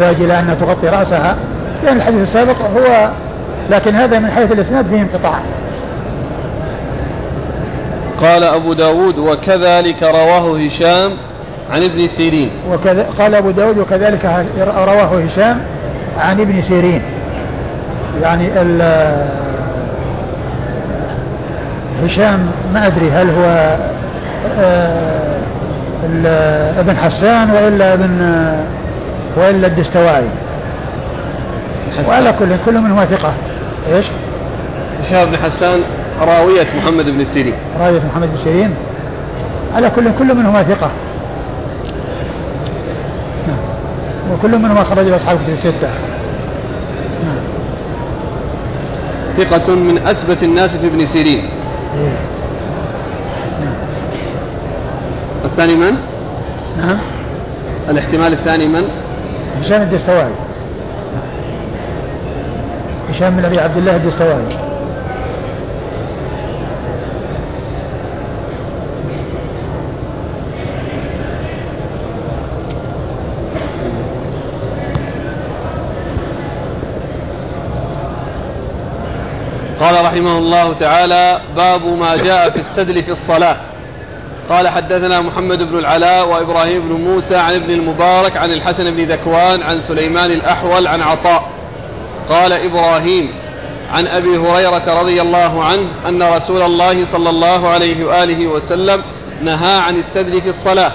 إلى أنها تغطي رأسها لأن الحديث السابق هو لكن هذا من حيث الإسناد فيه انقطاع. قال أبو داود وكذلك رواه هشام عن ابن سيرين. وكذا قال أبو داود وكذلك رواه هشام عن ابن سيرين. يعني ال هشام ما أدري هل هو آه، ابن حسان وإلا ابن وإلا الدستوائي. وعلى كل كل منهما ثقة. إيش؟ هشام بن حسان راوية محمد بن سيرين. راوية محمد بن سيرين. على كل كل منهما ثقة. نعم. وكل منهما خرج أصحاب كتب الستة. نعم. ثقة من أثبت الناس في ابن سيرين. إيه؟ نعم. الثاني من؟ نعم. الاحتمال الثاني من؟ هشام الدستوائي. هشام بن أبي عبد الله الدستوائي. قال رحمه الله تعالى باب ما جاء في السدل في الصلاة. قال حدثنا محمد بن العلاء وإبراهيم بن موسى عن ابن المبارك عن الحسن بن ذكوان عن سليمان الأحول عن عطاء. قال إبراهيم عن أبي هريرة رضي الله عنه أن رسول الله صلى الله عليه وآله وسلم نهى عن السدل في الصلاة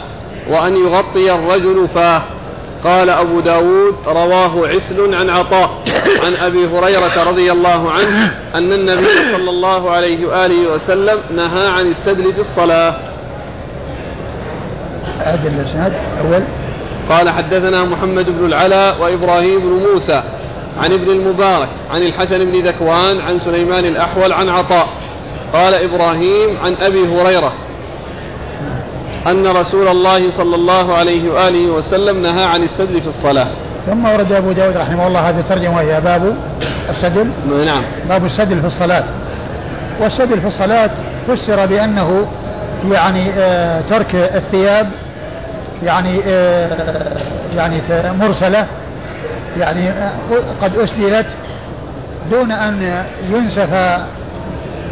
وأن يغطي الرجل فاه. قال أبو داود رواه عسل عن عطاء. عن أبي هريرة رضي الله عنه أن النبي صلى الله عليه وآله وسلم نهى عن السدل في الصلاة. أعد الإسناد أول قال حدثنا محمد بن العلاء وإبراهيم بن موسى عن ابن المبارك عن الحسن بن ذكوان عن سليمان الأحول عن عطاء. قال إبراهيم عن أبي هريرة أن رسول الله صلى الله عليه وآله وسلم نهى عن السدل في الصلاة. ثم ورد أبو داود رحمه الله هذه الترجمة وهي باب السدل. نعم. باب السدل في الصلاة. والسدل في الصلاة فسر بأنه يعني آه ترك الثياب يعني آه يعني مرسلة يعني آه، قد أسدلت دون أن ينسف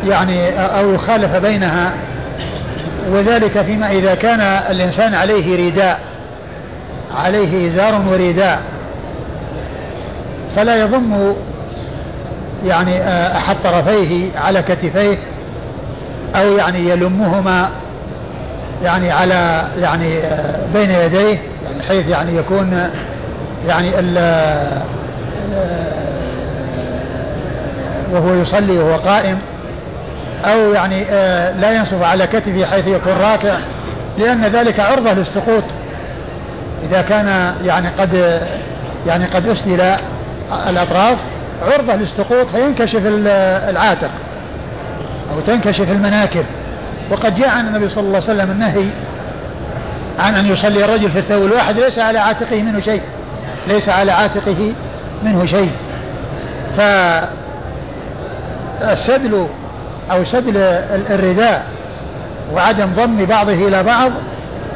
يعني أو يخالف بينها. وذلك فيما إذا كان الإنسان عليه رداء عليه إزار ورداء فلا يضم يعني آه، أحد طرفيه على كتفيه أو يعني يلمهما يعني على يعني بين يديه يعني حيث يعني يكون يعني ال وهو يصلي وهو قائم أو يعني لا ينصف على كتفه حيث يكون راكع لأن ذلك عرضة للسقوط. إذا كان يعني قد يعني قد أسدل الأطراف عرضة للسقوط فينكشف العاتق أو تنكشف المناكب. وقد جاء عن النبي صلى الله عليه وسلم النهي عن أن يصلي الرجل في الثوب الواحد ليس على عاتقه منه شيء. ليس على عاتقه منه شيء. فالسدل أو سدل الرداء وعدم ضم بعضه إلى بعض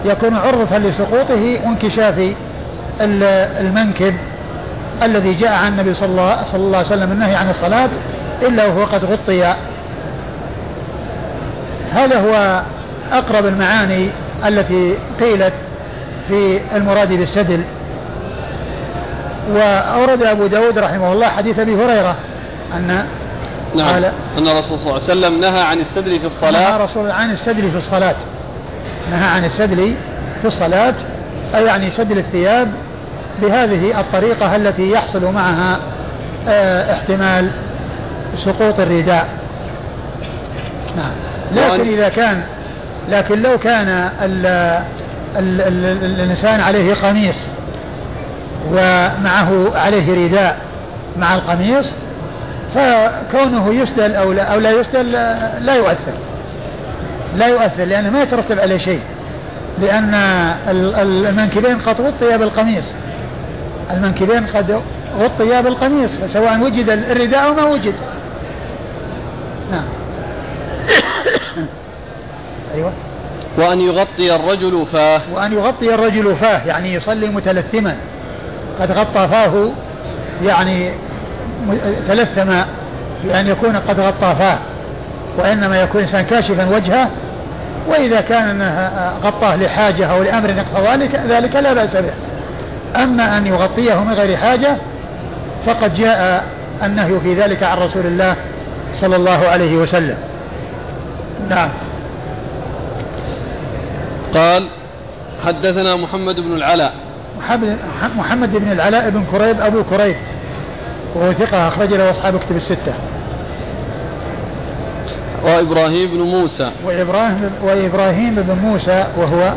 يكون عرضة لسقوطه وانكشاف المنكب الذي جاء عن النبي صلى الله, عليه وسلم النهي عن الصلاة إلا وهو قد غطي هذا هو أقرب المعاني التي قيلت في المراد بالسدل. وأورد أبو داود رحمه الله حديث أبي هريرة أن نعم. قال أن الرسول صلى الله عليه وسلم نهى عن السدل في الصلاة. نهى رسول عن السدل في الصلاة. نهى عن السدل في الصلاة أي يعني سدل الثياب بهذه الطريقة التي يحصل معها آه احتمال سقوط الرداء. نعم. لكن إذا كان لكن لو كان ال ال ال الإنسان عليه قميص ومعه عليه رداء مع القميص فكونه يسدل أو لا, أو لا يسدل لا يؤثر. لا يؤثر لأنه ما يترتب عليه شيء. لأن المنكبين قد غطيا بالقميص. المنكبين قد غطيا بالقميص فسواء وجد الرداء أو ما وجد. نعم. أيوة. وأن يغطي الرجل فاه. وأن يغطي الرجل فاه يعني يصلي متلثما. قد غطى فاه يعني تلثم بأن يكون قد غطى فاه. وإنما يكون إنسان كاشفا وجهه وإذا كان غطاه لحاجة أو لأمر يقتضى ذلك لا بأس به. أما أن يغطيه من غير حاجة فقد جاء النهي في ذلك عن رسول الله صلى الله عليه وسلم. نعم. قال حدثنا محمد بن العلاء. محمد بن العلاء بن كريب أبو كريب. وهو ثقة أخرج له أصحاب كتب الستة. وإبراهيم بن موسى. وإبراهيم وإبراهيم بن موسى وهو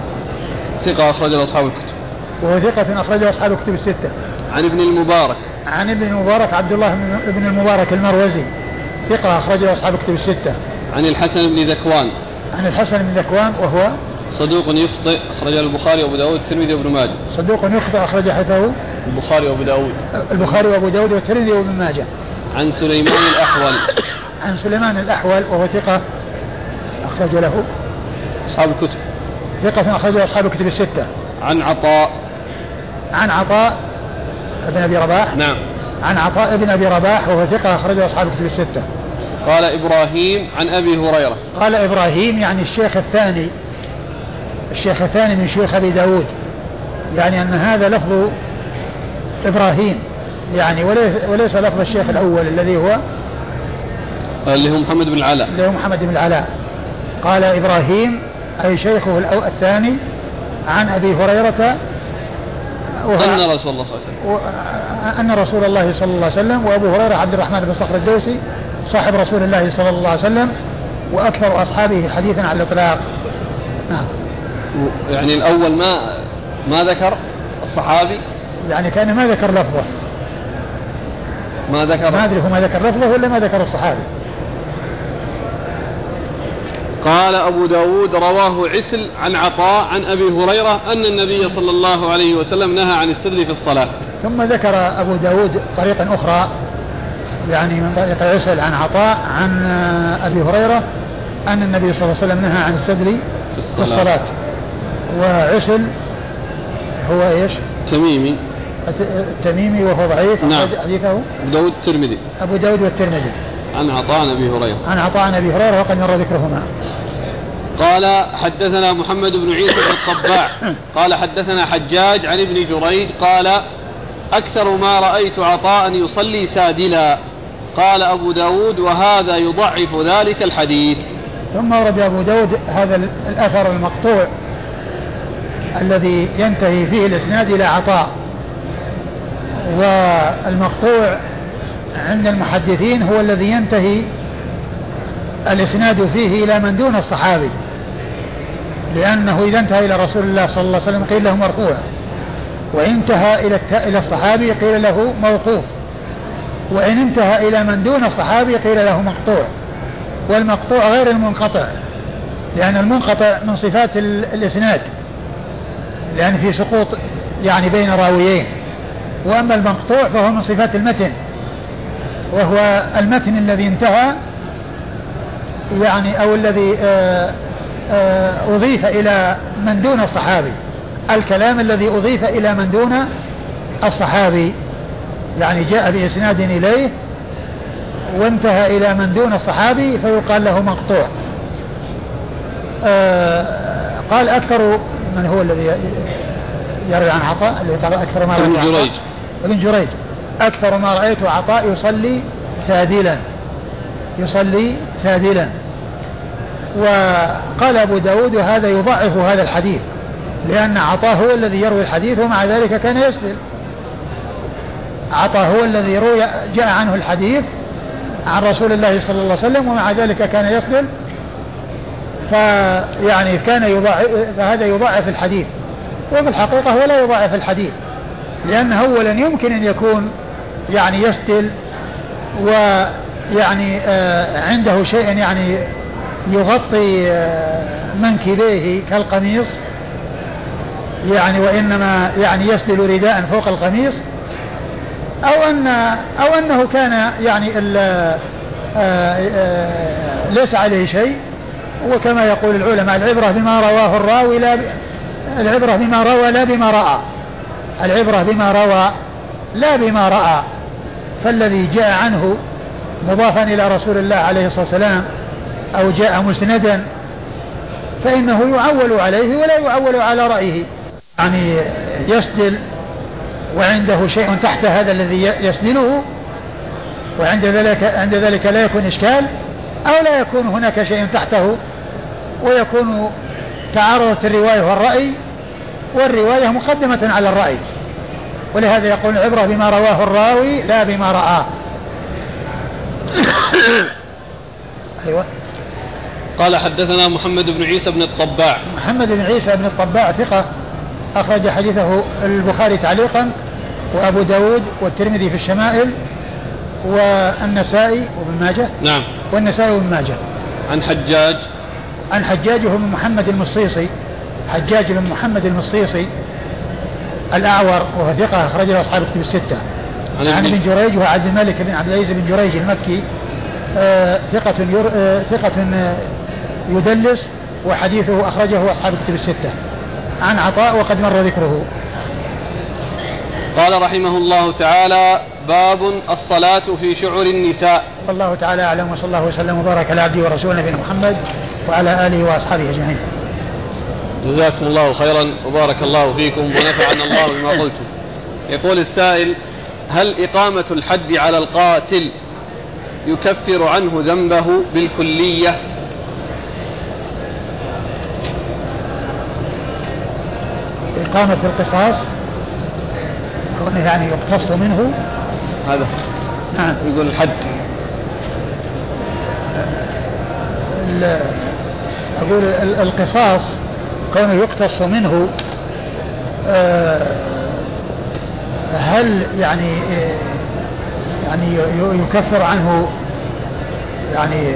ثقة أخرج له أصحاب الكتب. وهو ثقة أخرج له أصحاب الكتب الستة. عن ابن المبارك. عن ابن المبارك عبد الله بن المبارك المروزي. ثقة أخرج له أصحاب الكتب الستة. عن الحسن بن ذكوان. عن الحسن بن ذكوان وهو صدوق يخطئ أخرجه البخاري وأبو داود والترمذي وابن ماجه. صدوق يخطئ أخرج حديثه البخاري وأبو داود. البخاري وأبو داود والترمذي وابن ماجه. عن سليمان الأحول. عن سليمان الأحول وهو ثقة أخرج له. أصحاب الكتب. ثقة أخرج له أصحاب الكتب الستة. عن عطاء. عن عطاء ابن أبي رباح. نعم. عن عطاء ابن أبي رباح وهو ثقة أخرجه أصحاب الكتب الستة. قال إبراهيم عن أبي هريرة. قال إبراهيم يعني الشيخ الثاني الشيخ الثاني من شيوخ أبي داود. يعني أن هذا لفظ إبراهيم يعني وليس لفظ الشيخ الأول الذي هو اللي هو محمد بن العلاء. اللي هو محمد بن العلاء. قال إبراهيم أي شيخه الثاني عن أبي هريرة أن رسول الله صلى الله عليه وسلم. أن رسول الله صلى الله عليه وسلم وأبو هريرة عبد الرحمن بن صخر الدوسي صاحب رسول الله صلى الله عليه وسلم وأكثر أصحابه حديثا على الإطلاق. نعم. يعني الأول ما ما ذكر الصحابي؟ يعني كان ما ذكر لفظه. ما ذكر ما أدري هو ما ذكر لفظه ولا ما ذكر الصحابي. قال أبو داود رواه عسل عن عطاء عن أبي هريرة أن النبي صلى الله عليه وسلم نهى عن السر في الصلاة. ثم ذكر أبو داود طريقا أخرى. يعني من طريق عسل عن عطاء عن أبي هريرة أن النبي صلى الله عليه وسلم نهى عن السدل في الصلاة, في الصلاة. وعسل هو إيش؟ تميمي. التميمي وهو ضعيف. نعم. حديثه؟ أبو داود الترمذي. أبو داود والترمذي. عن عطاء أبي هريرة. عن عطاء أبي هريرة وقد مر ذكرهما. قال حدثنا محمد بن عيسى بن الطباع قال حدثنا حجاج عن ابن جريج. قال أكثر ما رأيت عطاء يصلي سادلا. قال أبو داود وهذا يضعف ذلك الحديث. ثم ورد أبو داود هذا الأثر المقطوع الذي ينتهي فيه الإسناد إلى عطاء. والمقطوع عند المحدثين هو الذي ينتهي الإسناد فيه إلى من دون الصحابي لأنه إذا انتهى إلى رسول الله صلى الله عليه وسلم قيل له مرفوع وإن انتهى إلى إلى الصحابي قيل له موقوف. وإن انتهى إلى من دون الصحابي قيل له مقطوع والمقطوع غير المنقطع لأن المنقطع من صفات الإسناد لأن في سقوط يعني بين راويين وأما المقطوع فهو من صفات المتن وهو المتن الذي انتهى يعني أو الذي آه، آه، أضيف إلى من دون الصحابي الكلام الذي أضيف إلى من دون الصحابي. يعني جاء بإسناد إليه وانتهى إلى من دون الصحابي فيقال له مقطوع. آه قال أكثر من هو الذي يروي عن عطاء اللي أكثر ما ابن جريج. ابن جريج. أكثر ما رأيت عطاء يصلي سادلا. يصلي سادلا. وقال أبو داود وهذا يضعف هذا الحديث لأن عطاء هو الذي يروي الحديث ومع ذلك كان يسدل عطاء هو الذي روي جاء عنه الحديث عن رسول الله صلى الله عليه وسلم ومع ذلك كان يسدل فيعني كان يضعف فهذا يضعف الحديث. وفي الحقيقة هو لا يضعف الحديث لأنه أولا يمكن أن يكون يعني يسدل ويعني آه عنده شيء يعني يغطي آه منكبيه كالقميص. يعني وإنما يعني يسدل رداء فوق القميص. أو أن أو أنه كان يعني آآ آه، ليس عليه شيء. وكما يقول العلماء العبرة بما رواه الراوي لا العبرة بما روى لا بما رأى. العبرة بما روى لا بما رأى. فالذي جاء عنه مضافا إلى رسول الله عليه الصلاة والسلام أو جاء مسندا فإنه يعول عليه ولا يعول على رأيه. يعني يسدل وعنده شيء تحت هذا الذي يسدله وعند ذلك عند ذلك لا يكون إشكال أو لا يكون هناك شيء تحته ويكون تعارضت الرواية والرأي والرواية مقدمة على الرأي. ولهذا يقول العبرة بما رواه الراوي لا بما رآه أيوة. قال حدثنا محمد بن عيسى بن الطباع. محمد بن عيسى بن الطباع ثقة. أخرج حديثه البخاري تعليقا وأبو داود والترمذي في الشمائل والنسائي وابن ماجه. نعم. والنسائي وابن ماجه. عن حجاج. عن حجاج بن محمد المصيصي. حجاج بن محمد المصيصي الأعور وهو ثقة أخرج له أصحاب الكتب الستة. عن, عن ابن جريج وهو عبد الملك بن عبد العزيز بن جريج المكي. آه ثقة ير... آه ثقة يدلس وحديثه أخرجه أصحاب الكتب الستة. عن عطاء وقد مر ذكره. قال رحمه الله تعالى باب الصلاة في شعر النساء. والله تعالى أعلم وصلى الله وسلم وبارك على عبده ورسوله نبينا محمد وعلى آله وأصحابه أجمعين. جزاكم الله خيرا وبارك الله فيكم ونفعنا الله بما قلتم. يقول السائل هل إقامة الحد على القاتل يكفر عنه ذنبه بالكلية؟ إقامة القصاص يعني يقتص منه. هذا نعم. يقول الحد. أقول القصاص كونه يقتص منه آه، هل يعني يعني يكفر عنه يعني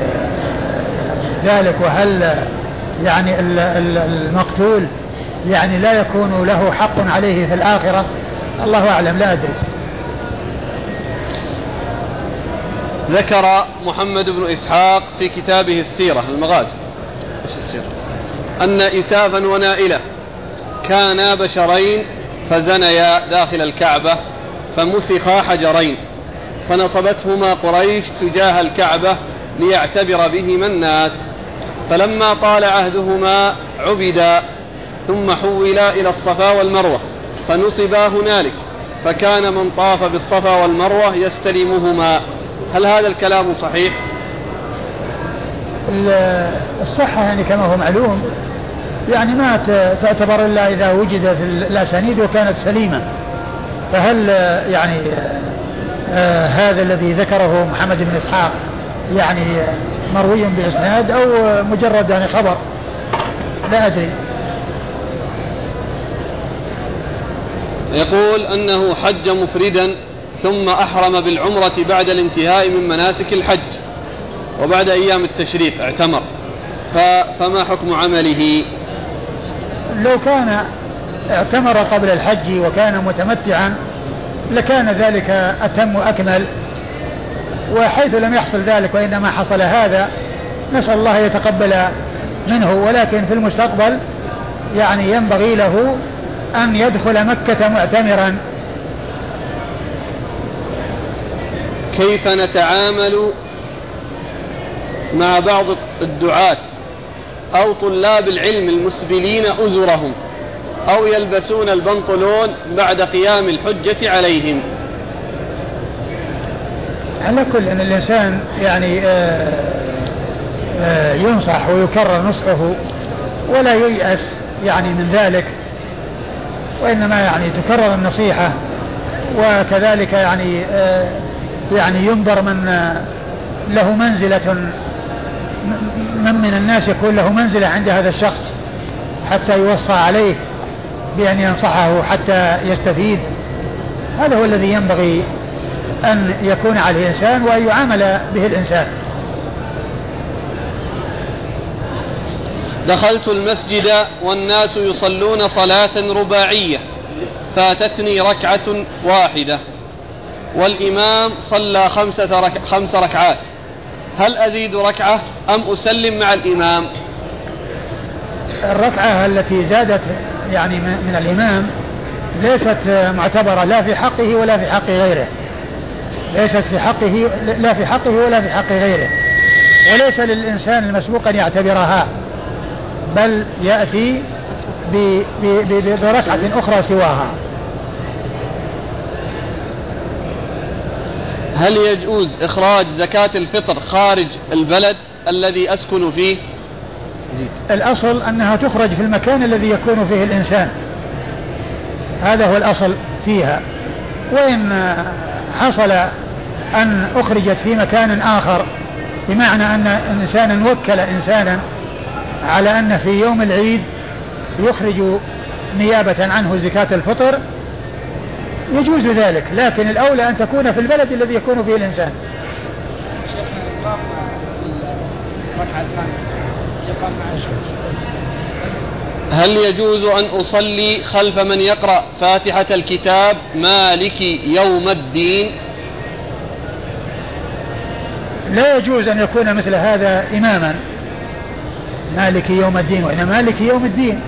ذلك وهل يعني المقتول يعني لا يكون له حق عليه في الآخرة. الله أعلم لا أدري. ذكر محمد بن إسحاق في كتابه السيرة المغازي. السيرة؟ أن إسافا ونائلة كانا بشرين فزنيا داخل الكعبة فمسخا حجرين فنصبتهما قريش تجاه الكعبة ليعتبر بهما الناس. فلما طال عهدهما عبدا ثم حولا إلى الصفا والمروة فنصبا هنالك فكان من طاف بالصفا والمروة يستلمهما. هل هذا الكلام صحيح؟ الصحة يعني كما هو معلوم يعني ما تعتبر إلا إذا وجدت الأسانيد وكانت سليمة. فهل يعني آه هذا الذي ذكره محمد بن إسحاق يعني مروي بإسناد أو مجرد يعني خبر؟ لا أدري. يقول أنه حج مفردا ثم أحرم بالعمرة بعد الانتهاء من مناسك الحج وبعد أيام التشريق اعتمر. فما حكم عمله؟ لو كان اعتمر قبل الحج وكان متمتعا لكان ذلك أتم وأكمل. وحيث لم يحصل ذلك وإنما حصل هذا نسأل الله يتقبل منه ولكن في المستقبل يعني ينبغي له أن يدخل مكة معتمرا. كيف نتعامل مع بعض الدعاة أو طلاب العلم المسبلين أزرهم أو يلبسون البنطلون بعد قيام الحجة عليهم؟ على كل أن الإنسان يعني آه، آه، ينصح ويكرر نصحه ولا ييأس يعني من ذلك. وإنما يعني تكرر النصيحة وكذلك يعني آه، يعني ينظر من له منزلة من من الناس يكون له منزلة عند هذا الشخص حتى يوصى عليه بأن ينصحه حتى يستفيد. هذا هو الذي ينبغي أن يكون عليه الإنسان وأن يعامل به الإنسان. دخلت المسجد والناس يصلون صلاة رباعية فاتتني ركعة واحدة والإمام صلى خمسة رك... خمس ركعات. هل أزيد ركعة أم أسلم مع الإمام؟ الركعة التي زادت يعني من الإمام ليست معتبرة لا في حقه ولا في حق غيره. ليست في حقه لا في حقه ولا في حق غيره. وليس للإنسان المسبوق أن يعتبرها. بل يأتي بركعة أخرى سواها. هل يجوز إخراج زكاة الفطر خارج البلد الذي أسكن فيه. الأصل أنها تخرج في المكان الذي يكون فيه الإنسان. هذا هو الأصل فيها. وإن حصل أن أخرجت في مكان آخر بمعنى أن إنسانا وكل إنسانا على أن في يوم العيد يخرج نيابة عنه زكاة الفطر. يجوز ذلك لكن الأولى أن تكون في البلد الذي يكون فيه الإنسان. هل يجوز أن أصلي خلف من يقرأ فاتحة الكتاب مالك يوم الدين؟ لا يجوز أن يكون مثل هذا إماما. مالك يوم الدين وإنما مالك يوم الدين.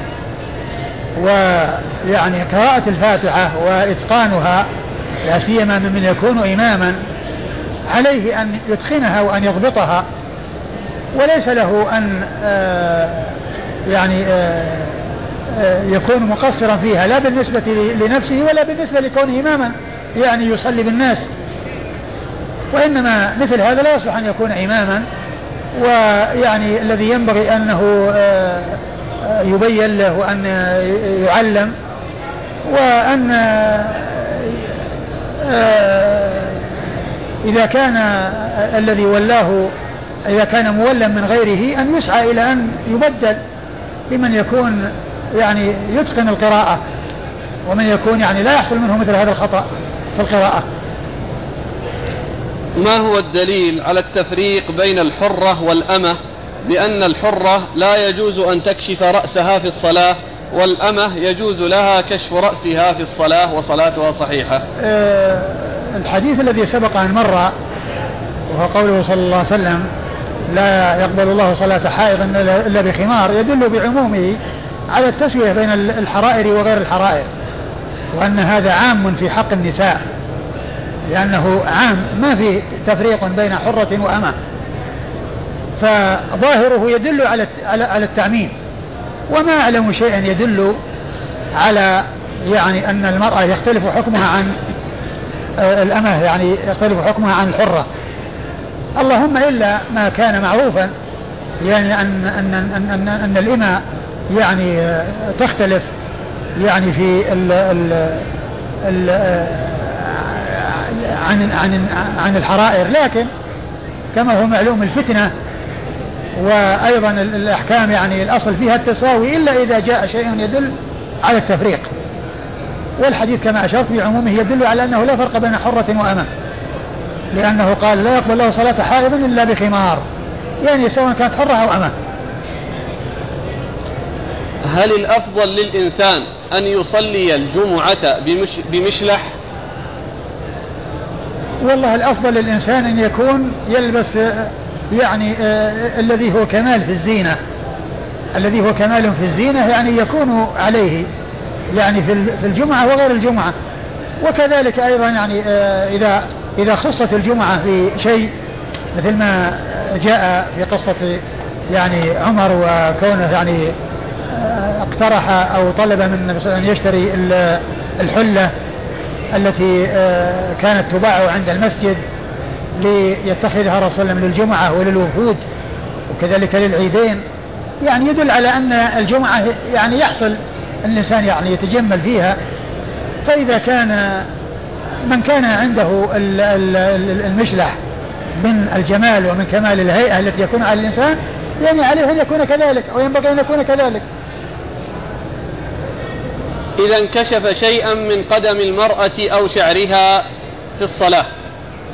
ويعني قراءة الفاتحة وإتقانها لا سيما من يكون إماما عليه أن يتقنها وأن يضبطها. وليس له أن آه، يعني آه، آه، يكون مقصرا فيها لا بالنسبة لنفسه ولا بالنسبة لكونه إماما يعني يصلي بالناس. وإنما مثل هذا لا يصلح أن يكون إماما ويعني الذي ينبغي أنه يبين له وأن يعلم وأن إذا كان الذي ولاه إذا كان مولا من غيره أن يسعى إلى أن يبدل بمن يكون يعني يتقن القراءة ومن يكون يعني لا يحصل منه مثل هذا الخطأ في القراءة. ما هو الدليل على التفريق بين الحرة والأمة؟ لأن الحرة لا يجوز أن تكشف رأسها في الصلاة والأمة يجوز لها كشف رأسها في الصلاة وصلاتها صحيحة. أه الحديث الذي سبق أن مر وهو قوله صلى الله عليه وسلم لا يقبل الله صلاة حائض إلا بخمار يدل بعمومه على التسوية بين الحرائر وغير الحرائر وأن هذا عام في حق النساء. لأنه عام ما في تفريق بين حرة وأمة. فظاهره يدل على على التعميم. وما أعلم شيئا يدل على يعني أن المرأة يختلف حكمها عن آه، الأمة يعني يختلف حكمها عن الحرة. اللهم إلا ما كان معروفا يعني أن أن أن أن, أن الإمة يعني تختلف يعني في ال ال ال آه، عن عن عن الحرائر لكن كما هو معلوم الفتنة وأيضا الأحكام يعني الأصل فيها التساوي إلا إذا جاء شيء يدل على التفريق. والحديث كما أشرت في عمومه يدل على أنه لا فرق بين حرة وأمة لأنه قال لا يقبل الله صلاة حائض إلا بخمار يعني سواء كانت حرة أو أمة. هل الأفضل للإنسان أن يصلي الجمعة بمش بمشلح؟ والله الأفضل للإنسان أن يكون يلبس يعني آه الذي هو كمال في الزينة. الذي هو كمال في الزينة يعني يكون عليه يعني في في الجمعة وغير الجمعة. وكذلك أيضا يعني آه إذا إذا خصت الجمعة في شيء مثل ما جاء في قصة يعني عمر وكونه يعني آه اقترح أو طلب من النبي صلى الله عليه وسلم يشتري الحلة. التي آه كانت تباع عند المسجد ليتخذها رسول الله للجمعة وللوفود وكذلك للعيدين. يعني يدل على أن الجمعة يعني يحصل الإنسان يعني يتجمل فيها. فإذا كان من كان عنده المشلح من الجمال ومن كمال الهيئة التي يكون على الإنسان يعني عليه أن يكون كذلك أو ينبغي أن يكون كذلك. إذا انكشف شيئا من قدم المرأة أو شعرها في الصلاة.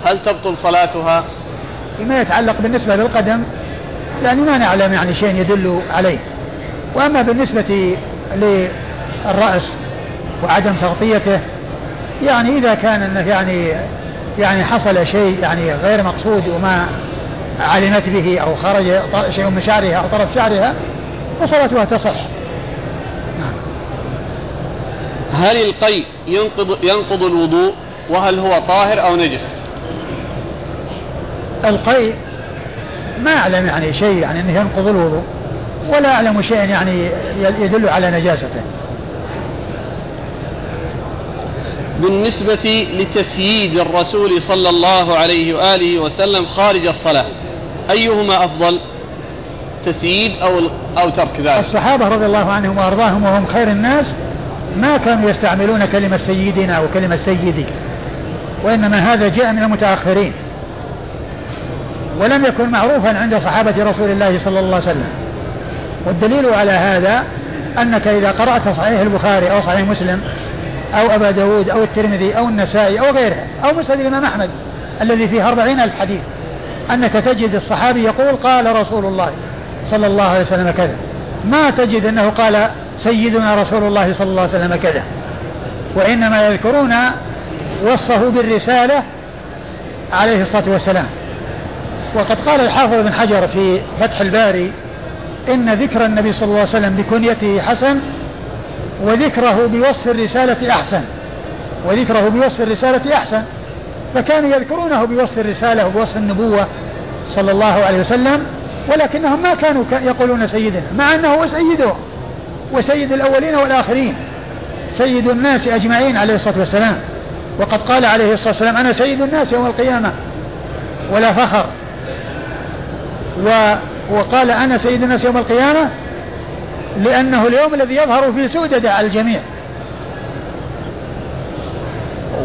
هل تبطل صلاتها؟ فيما يتعلق بالنسبة للقدم يعني ما نعلم يعني شيء يدل عليه. وأما بالنسبة للرأس وعدم تغطيته يعني إذا كان أنه يعني يعني حصل شيء يعني غير مقصود وما علمت به أو خرج شيء من شعرها أو طرف شعرها فصلاتها تصح. هل القيء ينقض, ينقض الوضوء وهل هو طاهر أو نجس؟ القيء ما أعلم يعني شيء يعني أنه ينقض الوضوء ولا أعلم شيئا يعني يدل على نجاسته. بالنسبة لتسييد الرسول صلى الله عليه وآله وسلم خارج الصلاة أيهما أفضل؟ تسييد أو, أو ترك ذلك؟ الصحابة رضي الله عنهم وأرضاهم وهم خير الناس ما كانوا يستعملون كلمة سيدنا أو كلمة سيدي وإنما هذا جاء من المتأخرين. ولم يكن معروفا عند صحابة رسول الله صلى الله عليه وسلم. والدليل على هذا أنك إذا قرأت صحيح البخاري أو صحيح مسلم أو أبا داود أو الترمذي أو النسائي أو غيره أو مسند الإمام أحمد الذي فيه أربعين ألف حديث أنك تجد الصحابي يقول قال رسول الله صلى الله عليه وسلم كذا. ما تجد أنه قال سيدنا رسول الله صلى الله عليه وسلم كذا. وإنما يذكرون وصفه بالرسالة عليه الصلاة والسلام. وقد قال الحافظ بن حجر في فتح الباري إن ذكر النبي صلى الله عليه وسلم بكنيته حسن وذكره بوصف الرسالة أحسن. وذكره بوصف الرسالة أحسن. فكانوا يذكرونه بوصف الرسالة وبوصف النبوة صلى الله عليه وسلم ولكنهم ما كانوا يقولون سيدنا مع أنه هو سيدهم وسيد الأولين والآخرين. سيد الناس أجمعين عليه الصلاة والسلام. وقد قال عليه الصلاة والسلام أنا سيد الناس يوم القيامة. ولا فخر. و وقال أنا سيد الناس يوم القيامة لأنه اليوم الذي يظهر فيه سودة على الجميع.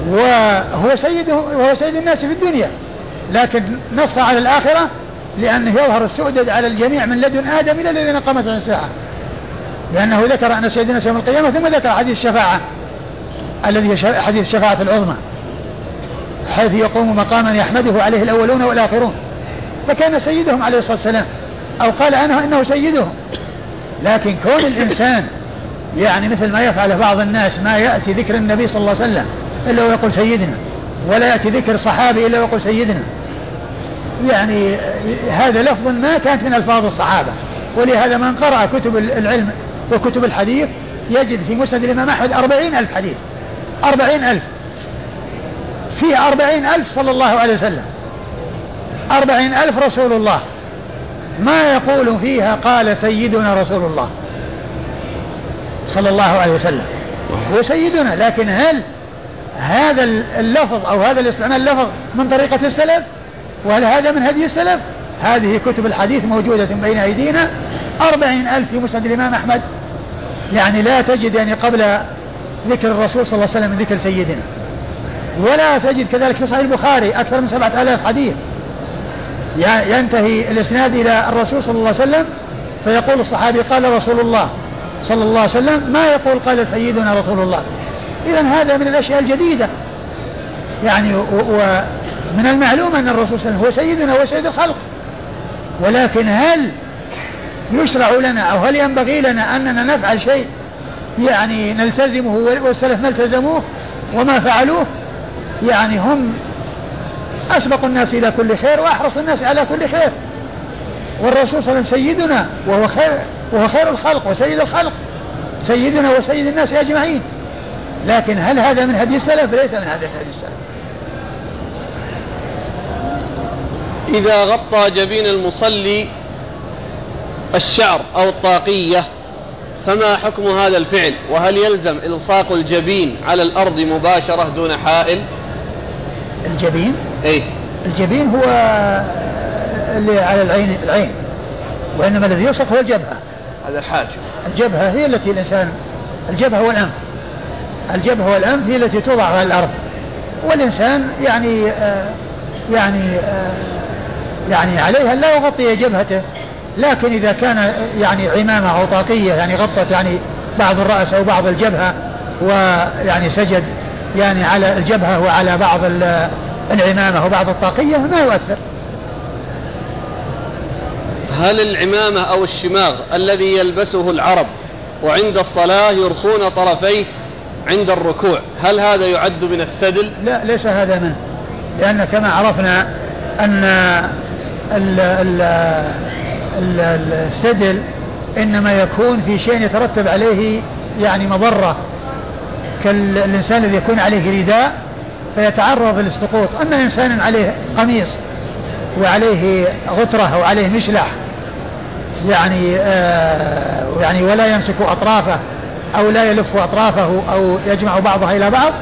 وهو سيد وهو سيد الناس في الدنيا. لكن نص على الآخرة لأنه يظهر السؤدد على الجميع من لدن آدم إلى الذين قامت عن الساعة. لأنه ذكر أن سيدنا يوم القيامة ثم ذكر حديث الشفاعة الذي حديث الشفاعة العظمى حيث يقوم مقاما يحمده عليه الأولون والآخرون. فكان سيدهم عليه الصلاة والسلام أو قال عنه إنه سيدهم. لكن كون الإنسان يعني مثل ما يفعل بعض الناس ما يأتي ذكر النبي صلى الله عليه وسلم إلا ويقول سيدنا ولا يأتي ذكر صحابي إلا ويقول سيدنا. يعني هذا لفظ ما كانت من ألفاظ الصحابة ولهذا من قرأ كتب العلم وكتب الحديث يجد في مسند الإمام أحمد أربعين ألف حديث. أربعين ألف. في أربعين ألف صلى الله عليه وسلم. أربعين ألف رسول الله. ما يقول فيها قال سيدنا رسول الله. صلى الله عليه وسلم. هو سيدنا لكن هل هذا اللفظ أو هذا الاستعمال اللفظ من طريقة السلف؟ وهل هذا من هدي السلف؟ هذه كتب الحديث موجودة بين أيدينا. أربعين ألف في مسند الإمام أحمد. يعني لا تجد يعني قبل ذكر الرسول صلى الله عليه وسلم ذكر سيدنا. ولا تجد كذلك في صحيح البخاري أكثر من سبعة آلاف حديث. ينتهي الإسناد إلى الرسول صلى الله عليه وسلم فيقول الصحابي قال رسول الله صلى الله عليه وسلم ما يقول قال سيدنا رسول الله. إذا هذا من الأشياء الجديدة. يعني ومن المعلوم أن الرسول صلى الله عليه وسلم هو سيدنا وسيد الخلق. ولكن هل يشرع لنا أو هل ينبغي لنا أننا نفعل شيء؟ يعني نلتزمه والسلف ما التزموه وما فعلوه؟ يعني هم أسبق الناس إلى كل خير وأحرص الناس على كل خير. والرسول صلى الله عليه وسلم سيدنا وهو خير وهو خير الخلق وسيد الخلق. سيدنا وسيد الناس أجمعين. لكن هل هذا من هدي السلف؟ ليس من هدي السلف. إذا غطى جبين المصلي الشعر أو الطاقية فما حكم هذا الفعل؟ وهل يلزم إلصاق الجبين على الأرض مباشرة دون حائل؟ الجبين؟ أي الجبين هو اللي على العين العين وإنما الذي يلصق هو الجبهة. هذا الحاج الجبهة هي التي الإنسان الجبهة والأنف الجبهة والأنف هي التي توضع على الأرض. والإنسان يعني آه يعني آه يعني عليها لا يغطي جبهته. لكن إذا كان يعني عمامة أو طاقية يعني غطت يعني بعض الرأس أو بعض الجبهة ويعني سجد يعني على الجبهة وعلى بعض العمامة وبعض الطاقية ما يؤثر هل العمامة أو الشماغ الذي يلبسه العرب وعند الصلاة يرخون طرفيه عند الركوع هل هذا يعد من السدل لا ليس هذا منه. لأن كما عرفنا أن السدل إنما يكون في شيء يترتب عليه يعني مضرة كالإنسان الذي يكون عليه رداء فيتعرض للسقوط. أما إنسان عليه قميص وعليه غترة أو عليه مشلح يعني آه يعني ولا يمسك أطرافه أو لا يلف أطرافه أو يجمع بعضها إلى بعض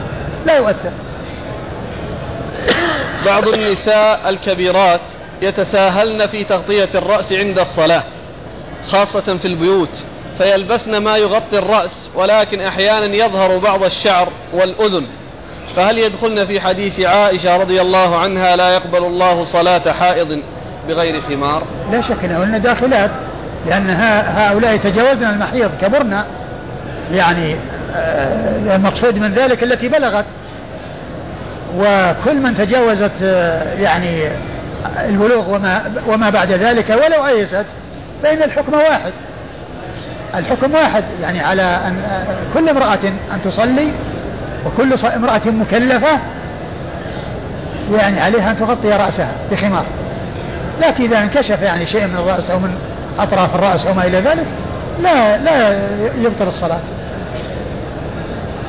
لا يؤثر. بعض النساء الكبيرات يتساهلن في تغطية الرأس عند الصلاة خاصة في البيوت فيلبسن ما يغطي الرأس ولكن أحيانا يظهر بعض الشعر والأذن. فهل يدخلن في حديث عائشة رضي الله عنها لا يقبل الله صلاة حائض بغير خمار لا شك أنهن داخلات لأن هؤلاء تجاوزن المحيض كبرن يعني آه، المقصود من ذلك التي بلغت. وكل من تجاوزت آه، يعني البلوغ وما, وما بعد ذلك ولو أيست فإن الحكم واحد. الحكم واحد يعني على أن كل امرأة أن تصلي وكل امرأة مكلفة يعني عليها أن تغطي رأسها بخمار. لكن إذا انكشف يعني شيء من الرأس أو من أطراف الرأس أو ما إلى ذلك لا لا يبطل الصلاة.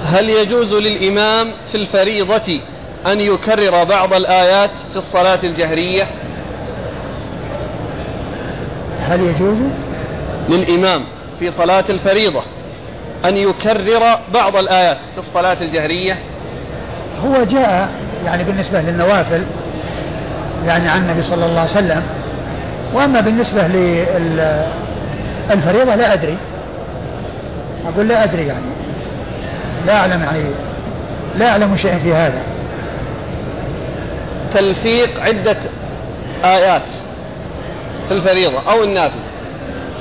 هل يجوز للإمام في الفريضة أن يكرر بعض الآيات في الصلاة الجهرية. هل يجوز؟ للإمام في صلاة الفريضة أن يكرر بعض الآيات في الصلاة الجهرية؟ هو جاء يعني بالنسبة للنوافل يعني عن النبي صلى الله عليه وسلم. وأما بالنسبة للفريضة لا أدري. أقول لا أدري يعني. لا أعلم يعني. لا أعلم شيئا في هذا. تلفيق عدة آيات في الفريضة أو النافل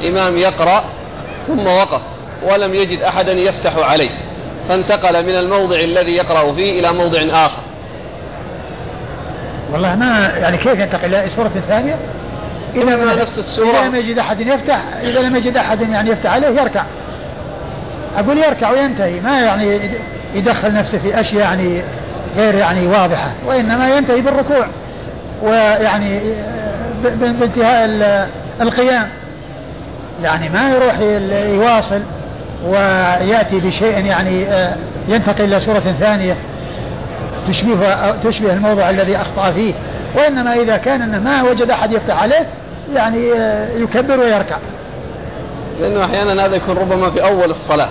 إمام يقرأ ثم وقف ولم يجد أحدا يفتح عليه فانتقل من الموضع الذي يقرأ فيه إلى موضع آخر. والله ما يعني كيف ينتقل إلى سورة ثانية إذا ما نفس السورة. إذا لم يجد أحد يفتح إذا لم يجد أحد يعني يفتح عليه يركع. أقول يركع وينتهي ما يعني يدخل نفسه في أشياء يعني غير يعني واضحة وإنما ينتهي بالركوع ويعني بانتهاء القيام. يعني ما يروح يواصل ويأتي بشيء يعني آه، ينتقل إلى سورة ثانية تشبه تشبه الموضع الذي أخطأ فيه. وإنما إذا كان أنه ما وجد أحد يفتح عليه يعني آه، يكبر ويركع. لأنه أحيانا هذا يكون ربما في أول الصلاة.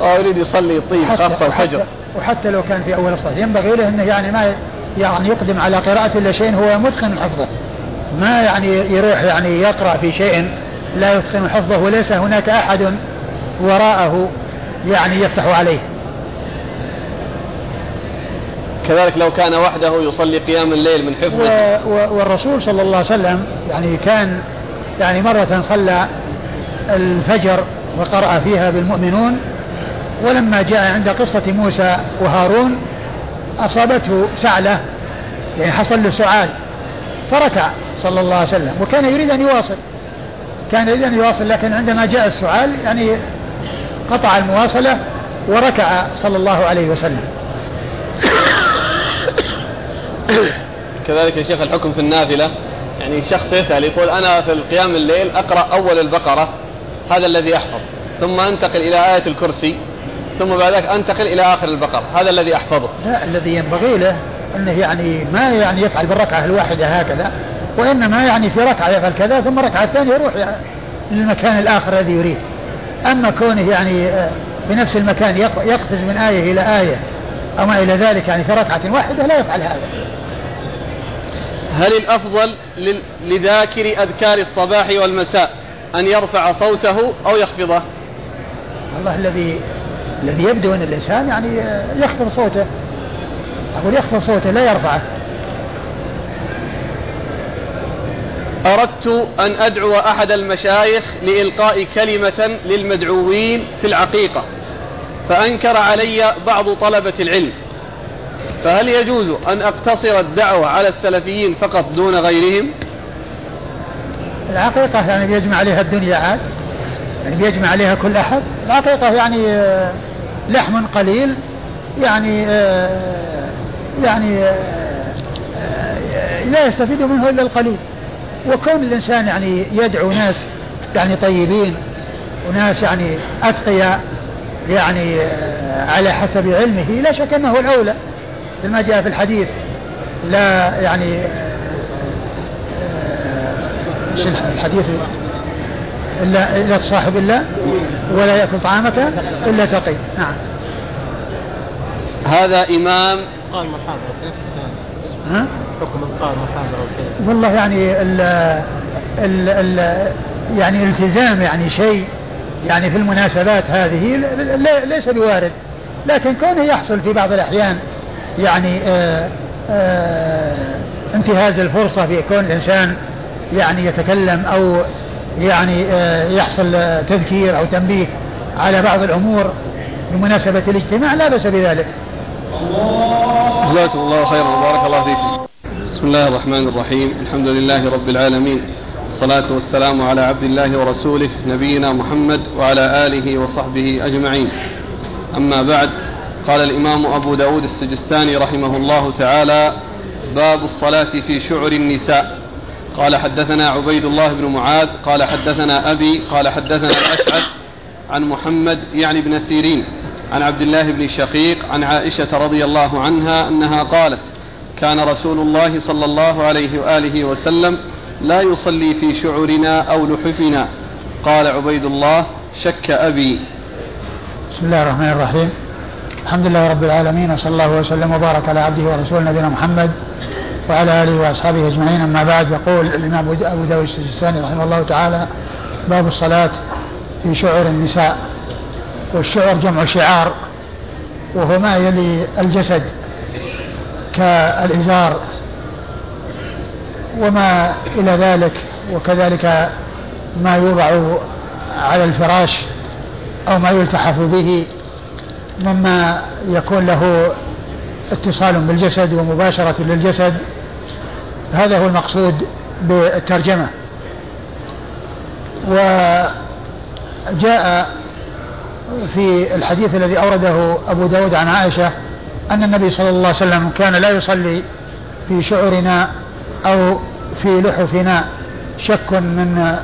أو يريد يصلي يطيب خاصة الفجر. وحتى لو كان في أول الصلاة ينبغي له أنه يعني ما يعني يقدم على قراءة إلا شيء هو متقن حفظه. ما يعني يروح يعني يقرأ في شيء لا يتقن حفظه وليس هناك أحد وراءه يعني يفتح عليه. كذلك لو كان وحده يصلي قيام الليل من حفظه. والرسول صلى الله عليه وسلم يعني كان يعني مرة صلى الفجر وقرأ فيها بالمؤمنون ولما جاء عند قصة موسى وهارون أصابته سعلة يعني حصل له سعال فركع صلى الله عليه وسلم وكان يريد أن يواصل. كان يريد أن يواصل لكن عندما جاء السعال يعني قطع المواصلة وركع صلى الله عليه وسلم. كذلك يا شيخ الحكم في النافلة يعني شخص يسأل يقول أنا في القيام الليل أقرأ أول البقرة هذا الذي أحفظ ثم أنتقل إلى آية الكرسي ثم بعد ذلك أنتقل إلى آخر البقرة هذا الذي أحفظه. لا الذي ينبغي له أنه يعني ما يعني يفعل بالركعة الواحدة هكذا وإنما يعني في ركعة يفعل كذا ثم الركعة الثانية يروح للمكان الآخر الذي يريد. أما كونه يعني آه، في نفس المكان يقفز من آية إلى آية أو ما إلى ذلك يعني في ركعة واحدة لا يفعل هذا. هل الأفضل لذاكر أذكار الصباح والمساء أن يرفع صوته أو يخفضه الله الذي الذي يبدو أن الإنسان يعني يخفض صوته. أقول يخفض صوته لا يرفعه. أردت أن أدعو أحد المشايخ لإلقاء كلمة للمدعوين في العقيقة فأنكر علي بعض طلبة العلم. فهل يجوز أن أقتصر الدعوة على السلفيين فقط دون غيرهم؟ العقيقة يعني بيجمع عليها الدنيا عاد يعني بيجمع عليها كل أحد. العقيقة يعني آه، لحم قليل يعني آه، يعني آه، لا يستفيد منه إلا القليل. وكون الإنسان يعني يدعو ناس يعني طيبين وناس يعني أتقياء يعني آه، على حسب علمه لا شك أنه الأولى مثل ما جاء في الحديث. لا يعني الحديث؟ إلا الا تصاحب الا ولا يأكل طعامك إلا تقي. نعم. هذا إمام قال محاضرة في نفس ها؟ حكم القاء محاضرة والله يعني ال ال ال يعني التزام يعني شيء يعني في المناسبات هذه ليس بوارد لكن كونه يحصل في بعض الأحيان يعني آآ آآ انتهاز الفرصة في كون الإنسان يعني يتكلم أو يعني آه، يحصل تذكير أو تنبيه على بعض الأمور بمناسبة الاجتماع لا بأس بذلك. جزاكم الله خيرا وبارك الله فيكم. بسم الله الرحمن الرحيم. الحمد لله رب العالمين. الصلاة والسلام على عبد الله ورسوله نبينا محمد وعلى آله وصحبه أجمعين. أما بعد قال الإمام أبو داود السجستاني رحمه الله تعالى باب الصلاة في شعر النساء. قال حدثنا عبيد الله بن معاذ قال حدثنا أبي قال حدثنا الأشعث عن محمد يعني بن سيرين عن عبد الله بن شقيق عن عائشة رضي الله عنها أنها قالت كان رسول الله صلى الله عليه وآله وسلم لا يصلي في شعرنا أو لحفنا. قال عبيد الله شك أبي. بسم الله الرحمن الرحيم. الحمد لله رب العالمين وصلى الله وسلم وبارك على عبده ورسوله نبينا محمد وعلى آله وأصحابه أجمعين. أما بعد يقول الإمام أبو داود السجستاني رحمه الله تعالى باب الصلاة في شعر النساء. والشعر جمع شعار وهو ما يلي الجسد كالإزار وما إلى ذلك وكذلك ما يوضع على الفراش أو ما يلتحف به مما يكون له اتصال بالجسد ومباشرة للجسد. هذا هو المقصود بالترجمة. وجاء في الحديث الذي أورده أبو داود عن عائشة أن النبي صلى الله عليه وسلم كان لا يصلي في شعرنا أو في لحفنا شك من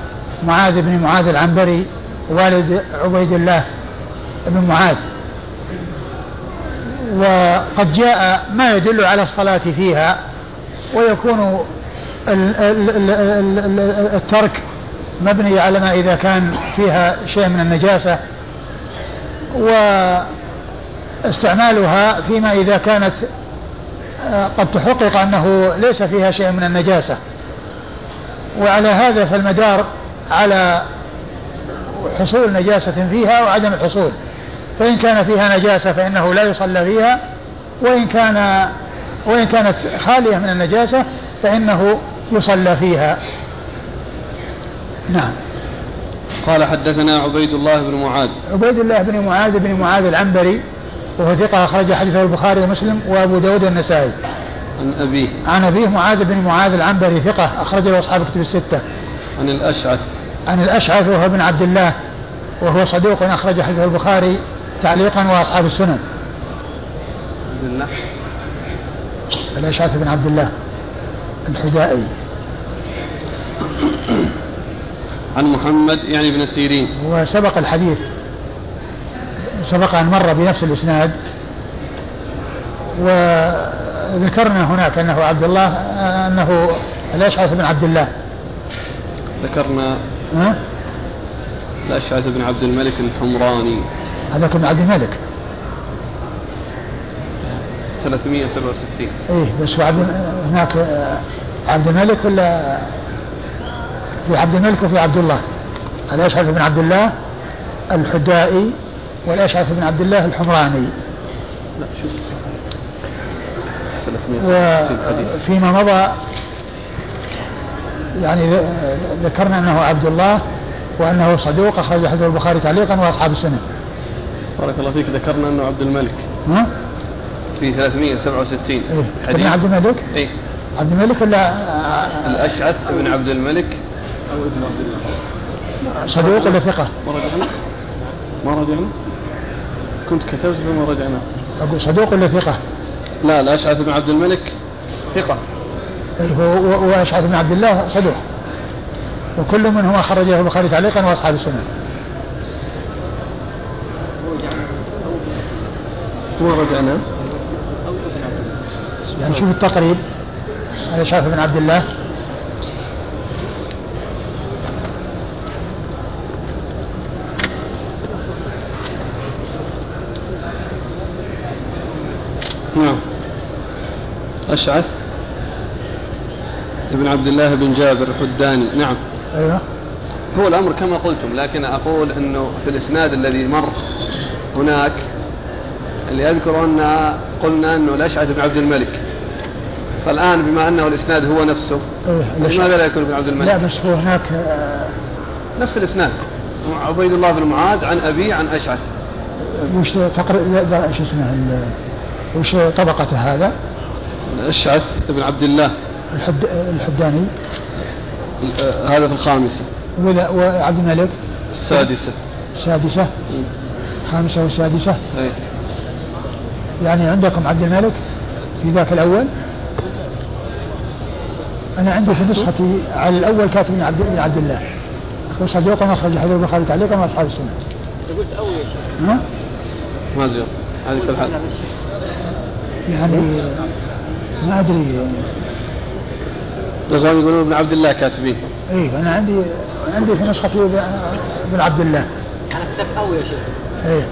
معاذ بن معاذ العنبري والد عبيد الله بن معاذ. وقد جاء ما يدل على الصلاة فيها ويكون الترك مبني على ما إذا كان فيها شيء من النجاسة واستعمالها فيما إذا كانت آه، قد تحقق أنه ليس فيها شيء من النجاسة. وعلى هذا فالمدار على حصول نجاسة فيها وعدم الحصول. فإن كان فيها نجاسة فإنه لا يصلى فيها وإن كان وإن كانت خالية من النجاسة فإنه يصلى فيها. نعم. قال حدثنا عبيد الله بن معاذ. عبيد الله بن معاذ بن معاذ العنبري وهو ثقة أخرج حديثه البخاري ومسلم وأبو داود والنسائي. عن أبيه. عن أبيه معاذ بن معاذ العنبري ثقة أخرج له أصحاب كتب الستة. عن الأشعث. عن الأشعث وهو بن عبد الله وهو صدوق أخرج حديثه البخاري تعليقا وأصحاب السنن. الأشعث بن عبد الله الحدائي عن محمد يعني ابن سيرين. وسبق الحديث سبق أن مر بنفس الإسناد وذكرنا هناك أنه عبد الله أنه الأشعث بن عبد الله. ذكرنا ها؟ الأشعث بن عبد الملك الحمراني. هذا بن عبد الملك. 367 إيه بس عبد هناك عبد الملك ولا في عبد الملك وفي عبد الله الأشعث بن عبد الله الحدائي والأشعث بن عبد الله الحمراني لا شوف وفيما مضى يعني ذكرنا أنه عبد الله وأنه صدوق أخرج حديث البخاري تعليقا وأصحاب السنة. بارك الله فيك ذكرنا أنه عبد الملك. ها؟ في 367 إيه؟ حديث عبد الملك؟ اي عبد الملك ولا الأشعث بن عبد الملك أو ابن عبد الله صدوق ولا ثقة؟ ما رجعنا؟ ما رجعنا؟ كنت كتبت فما رجعنا أقول صدوق ولا ثقة؟ لا الأشعث بن عبد الملك ثقة هو وأشعث بن عبد الله صدوق وكل منهما خرجه البخاري تعليقا وأصحاب السنن هو رجعنا يعني شوف التقريب. هذا شافع بن عبد الله. نعم. أشعث. ابن عبد الله بن جابر الحداني. نعم. أيوه. هو الأمر كما قلتم لكن أقول أنه في الإسناد الذي مر هناك اللي أذكر أن قلنا أنه الأشعث بن عبد الملك. فالآن بما أنه الإسناد هو نفسه إيه لماذا لا يكون ابن عبد الملك؟ لا بس هو هناك آه، نفس الإسناد. عبيد الله بن معاذ عن أبي عن أشعث. وش تقريب شو اسمه؟ وش طبقة هذا؟ أشعث بن عبد الله. الحد الحداني. آه، هذا في الخامسة. وعبد الملك؟ السادسة. السادسة. الخامسة والسادسة. أي. يعني عندكم عبد الملك في ذاك الأول؟ أنا عندي في نسختي على الأول كاتب عبد بن عبد الله. وصديق أخرج حديث البخاري تعليقا وأصحاب السنة. قلت أول ها؟ ما زين هذه كل حال. يعني ما أدري. الإخوان يقولون ابن عبد الله كاتبين. إيه أنا عندي عندي في نسختي بن عبد الله. أنا كتبت أول يا شيخ. إيه.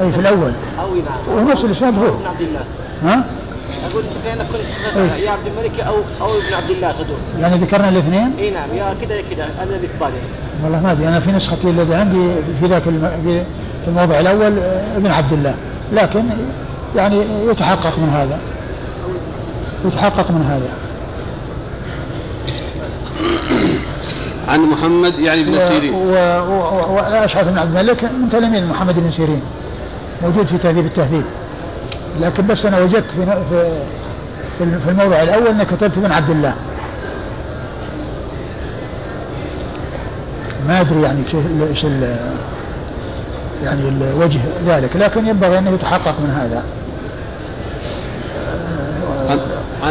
إيه في الأول. أول نعم ونفس الإسناد هو. ابن عبد الله. ها؟ أقول بين كل إيه. يا عبد الملك أو أو ابن عبد الله خذوه يعني ذكرنا الاثنين؟ إي نعم يا كذا يا كذا. أنا اللي في بالي. والله ما أدري أنا في نسختي الذي عندي في ذاك الم... في في الموضع الأول آه، ابن عبد الله. لكن يعني يتحقق من هذا. يتحقق من هذا. عن محمد يعني بن سيرين. وأشعث بن عبد الملك من تلاميذ محمد بن سيرين. موجود في تهذيب التهذيب. لكن بس أنا وجدت في في الموضع الأول أنك كتبت بن عبد الله. ما أدري يعني ال- يعني الوجه ذلك لكن ينبغي انه يتحقق من هذا.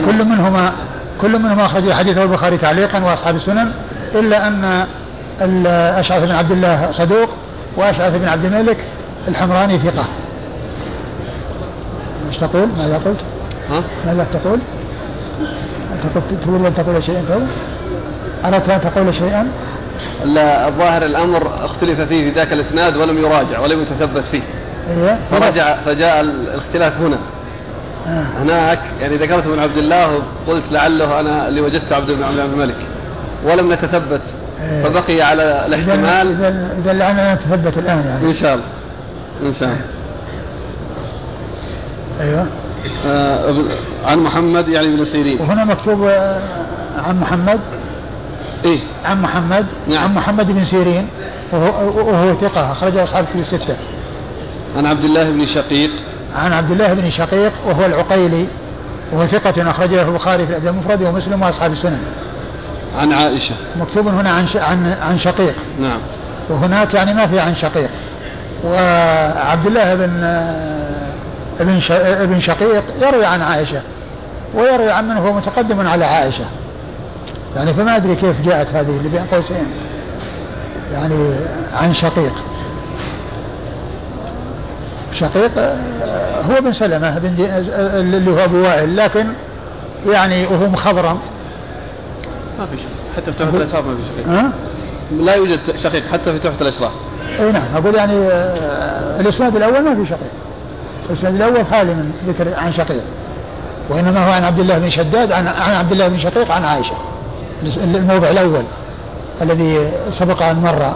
كل منهما كل منهما أخرج حديثه البخاري تعليقا وأصحاب السنن إلا أن ال- أشعث بن عبد الله صدوق وأشعث بن عبد الملك الحمراني ثقة. إيش تقول؟ ماذا قلت؟ ها؟ ماذا تقول؟ تريد ان تقول شيئا تو؟ أردت أن تقول شيئا؟ لا الظاهر الأمر اختلف فيه في ذاك الإسناد ولم يراجع ولم يتثبت فيه أيوه فرجع فجاء الاختلاف هنا آه. هناك يعني ذكرت ابن عبد الله وقلت لعله أنا اللي وجدت عبد بن عبد الملك ولم نتثبت إيه. فبقي على الاحتمال اذا اذا لعلنا نتثبت الآن يعني إن شاء الله إن شاء الله أيوه. آه، عن محمد يعني بن سيرين. وهنا مكتوب آه، عن محمد. إيه. عن محمد. نعم. عن محمد بن سيرين. وهو, وهو ثقة أخرجه أصحاب كتب الستة. عن عبد الله بن شقيق. عن عبد الله بن شقيق وهو العقيلي. وهو ثقة أخرجه البخاري في الأدب المفرد ومسلم وأصحاب السنن. عن عائشة. مكتوب هنا عن عن عن شقيق. نعم. وهناك يعني ما في عن شقيق. وعبد الله بن ابن ابن شقيق يروي عن عائشة ويروي عن من هو متقدم على عائشة. يعني فما أدري كيف جاءت هذه اللي بين قوسين. يعني عن شقيق. شقيق آه، هو بن سلمة بن اللي هو أبو وائل لكن يعني وهو مخضرم. ما في شيء حتى في تحفة الأشراف ما في شقيق؟ لا يوجد شقيق حتى في تحفة الأشراف. اي نعم أقول يعني آه، الإسناد الأول ما في شقيق. الإسناد الأول خالي من ذكر عن شقيق. وإنما هو عن عبد الله بن شداد عن عن عبد الله بن شقيق عن عائشة. الموضع الأول الذي سبق أن مر.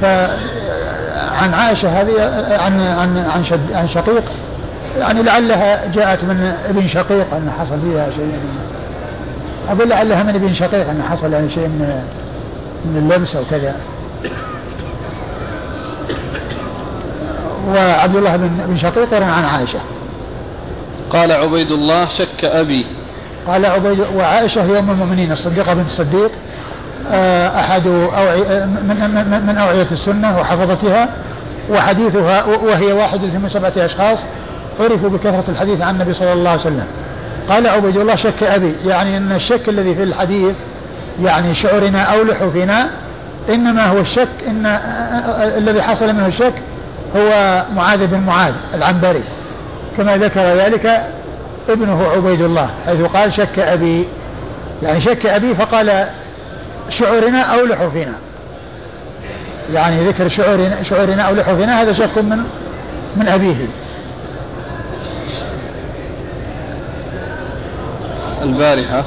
ف عن عائشة هذه عن عن عن شد عن شقيق يعني لعلها جاءت من ابن شقيق أن حصل فيها شيء. أقول لعلها من ابن شقيق أن حصل يعني شيء من من اللبس أو كذا. وعبد الله بن بن شقيق عن عائشة. قال عبيد الله شك أبي. قال عبيد وعائشة هي أم المؤمنين الصديقة بنت الصديق. آه، أحد أوعي من, من, أوعية السنة وحفظتها وحديثها وهي واحدة من سبعة أشخاص عرفوا بكثرة الحديث عن النبي صلى الله عليه وسلم. قال عبيد الله شك أبي يعني إن الشك الذي في الحديث يعني شعرنا أو لحوفنا إنما هو الشك إن آه، الذي حصل منه الشك هو معاذ بن معاذ العنبري. كما ذكر ذلك ابنه عبيد الله حيث قال شك أبي. يعني شك أبي فقال شعورنا أو لحوفنا. يعني ذكر شعورنا, شعورنا أو لحوفنا هذا شك من من أبيه. البارحة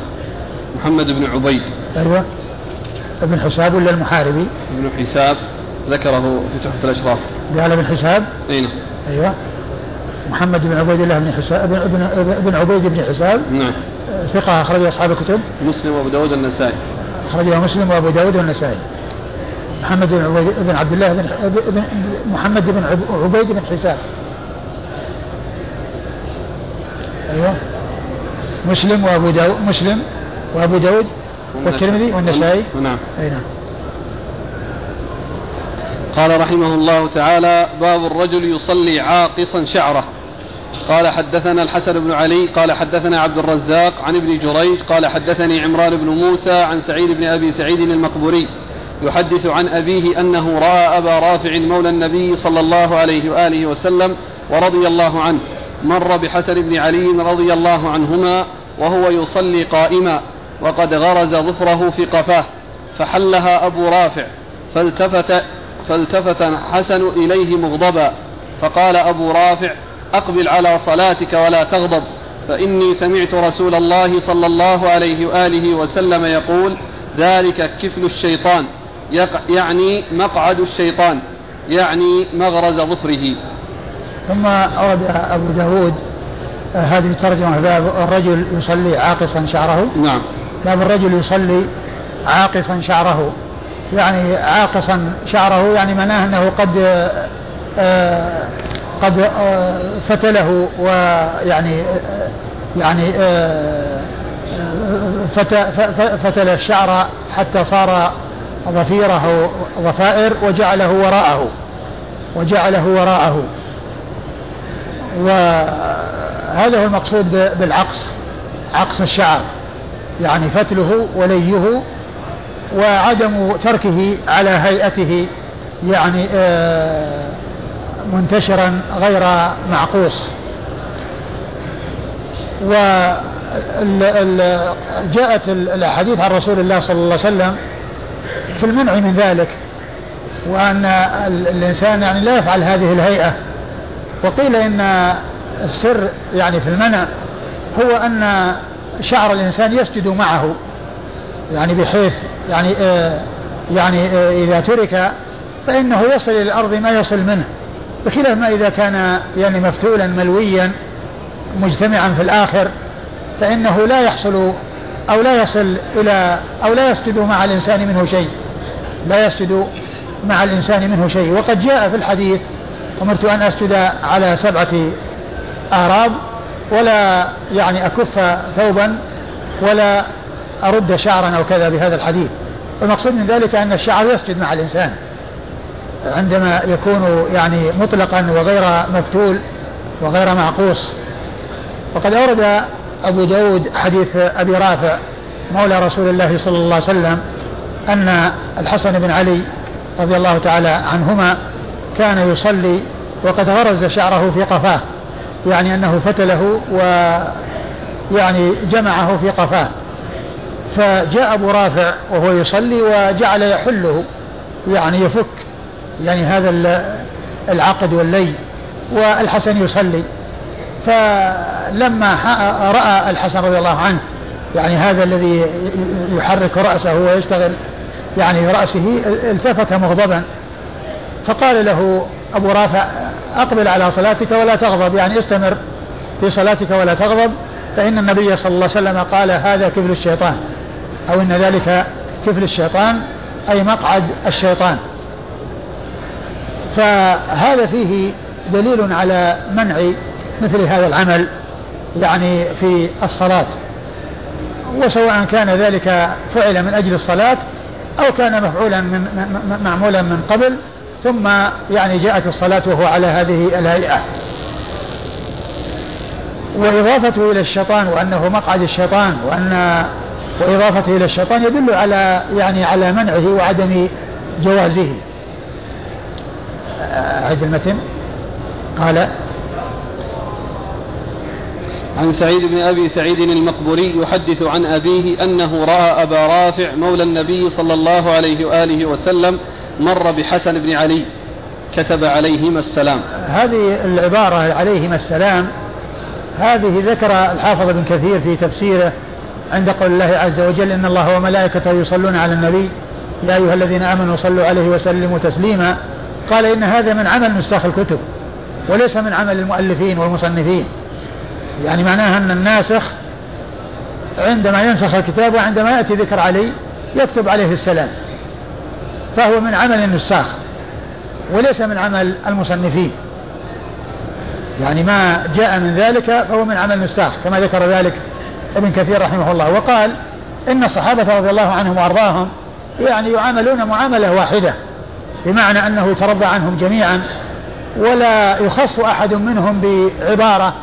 محمد بن عبيد. أيوة. ابن حساب ولا المحاربي؟ ابن حساب ذكره في تحفة الأشراف. قال ابن حساب؟ أي نعم. أيوة. محمد بن عبيد الله بن حساب ابن, ابن عبيد بن حساب؟ نعم. ثقة أخرج أصحاب الكتب؟ مسلم وأبو داود والنسائي. أخرجه مسلم وأبو داود والنسائي. محمد بن عبيد بن عبد الله بن, بن محمد بن عبيد بن حساب. أيوه. مسلم وأبو داود مسلم وأبو داود والترمذي والنسائي نعم أي نعم. قال رحمه الله تعالى باب الرجل يصلي عاقصا شعره. قال حدثنا الحسن بن علي قال حدثنا عبد الرزاق عن ابن جريج قال حدثني عمران بن موسى عن سعيد بن أبي سعيد المقبوري. يحدث عن أبيه أنه رأى أبا رافع مولى النبي صلى الله عليه وآله وسلم ورضي الله عنه. مر بحسن بن علي رضي الله عنهما وهو يصلي قائما. وقد غرز ظفره في قفاه فحلها أبو رافع فالتفت فالتفت حسن إليه مغضبا فقال أبو رافع أقبل على صلاتك ولا تغضب فإني سمعت رسول الله صلى الله عليه وآله وسلم يقول ذلك كفل الشيطان يعني مقعد الشيطان يعني مغرز ظفره. ثم أورد أبو داود آه، هذه الترجمة باب الرجل يصلي عاقصا شعره. نعم. باب الرجل يصلي عاقصا شعره. يعني عاقصا شعره يعني معناه أنه قد آه قد آه، فتله ويعني آه، يعني آه، فتل الشعر حتى صار ضفيره ضفائر وجعله وراءه وجعله وراءه. وهذا هو المقصود بالعقص عقص الشعر. يعني فتله وليه وعدم تركه على هيئته يعني آه منتشرا غير معقوس وجاءت الأحاديث عن رسول الله صلى الله عليه وسلم في المنع من ذلك وأن الإنسان يعني لا يفعل هذه الهيئة. وقيل إن السر يعني في المنع هو أن شعر الإنسان يسجد معه يعني بحيث يعني آه يعني آه إذا ترك فإنه يصل إلى الأرض ما يصل منه. بخلاف ما إذا كان يعني مفتولا ملويا مجتمعا في الآخر فإنه لا يحصل أو لا يصل إلى أو لا يسجد مع الإنسان منه شيء. لا يسجد مع الإنسان منه شيء. وقد جاء في الحديث أمرت أن أسجد على سبعة أعراب ولا يعني أكف ثوبا ولا أرد شعرا أو كذا بهذا الحديث. المقصود من ذلك أن الشعر يسجد مع الإنسان. عندما يكون يعني مطلقا وغير مفتول وغير معقوس وقد أورد أبو داود حديث أبي رافع مولى رسول الله صلى الله عليه وسلم أن الحسن بن علي رضي الله تعالى عنهما كان يصلي وقد غرز شعره في قفاه. يعني أنه فتله ويعني جمعه في قفاه. فجاء أبو رافع وهو يصلي وجعل يحله يعني يفك يعني هذا العقد واللي والحسن يصلي. فلما رأى الحسن رضي الله عنه يعني هذا الذي يحرك رأسه ويشتغل يعني رأسه التفت مغضبا. فقال له أبو رافع أقبل على صلاتك ولا تغضب يعني استمر في صلاتك ولا تغضب فإن النبي صلى الله عليه وسلم قال هذا كفل الشيطان أو إن ذلك كفل الشيطان أي مقعد الشيطان. فهذا فيه دليل على منع مثل هذا العمل يعني في الصلاة. وسواء كان ذلك فعل من أجل الصلاة أو كان مفعولا من معمولا من قبل ثم يعني جاءت الصلاة وهو على هذه الهيئة. وإضافته إلى الشيطان وأنه مقعد الشيطان وأن وإضافته إلى الشيطان يدل على يعني على منعه وعدم جوازه. أعد المتن قال عن سعيد بن أبي سعيد المقبوري يحدث عن أبيه أنه رأى أبا رافع مولى النبي صلى الله عليه وآله وسلم مر بحسن بن علي كتب عليهما السلام. هذه العبارة عليهما السلام هذه ذكر الحافظ ابن كثير في تفسيره عند قول الله عز وجل إن الله وملائكته يصلون على النبي يا أيها الذين آمنوا صلوا عليه وسلموا تسليما. قال إن هذا من عمل نساخ الكتب وليس من عمل المؤلفين والمصنفين. يعني معناها أن الناسخ عندما ينسخ الكتاب وعندما يأتي ذكر علي يكتب عليه السلام. فهو من عمل النساخ وليس من عمل المصنفين. يعني ما جاء من ذلك فهو من عمل النساخ كما ذكر ذلك ابن كثير رحمه الله. وقال إن الصحابة رضي الله عنهم وأرضاهم يعني يعاملون معاملة واحدة بمعنى أنه يترضى عنهم جميعا ولا يخص أحد منهم بعبارة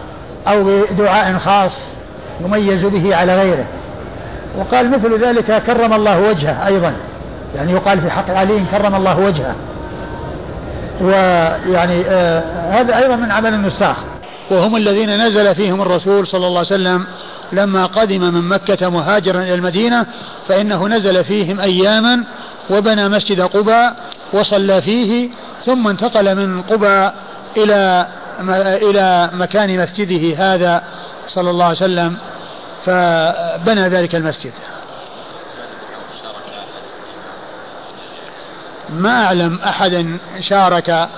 أو بدعاء خاص يميز به على غيره. وقال مثل ذلك كرم الله وجهه أيضا. يعني يقال في حق علي كرم الله وجهه. ويعني آه هذا أيضا من عمل النساخ. وهم الذين نزل فيهم الرسول صلى الله عليه وسلم لما قدم من مكة مهاجرا إلى المدينة فإنه نزل فيهم أياما وبنى مسجد قباء وصلى فيه ثم انتقل من قباء إلى إلى مكان مسجده هذا صلى الله عليه وسلم فبنى ذلك المسجد. ما أعلم أحدا شارك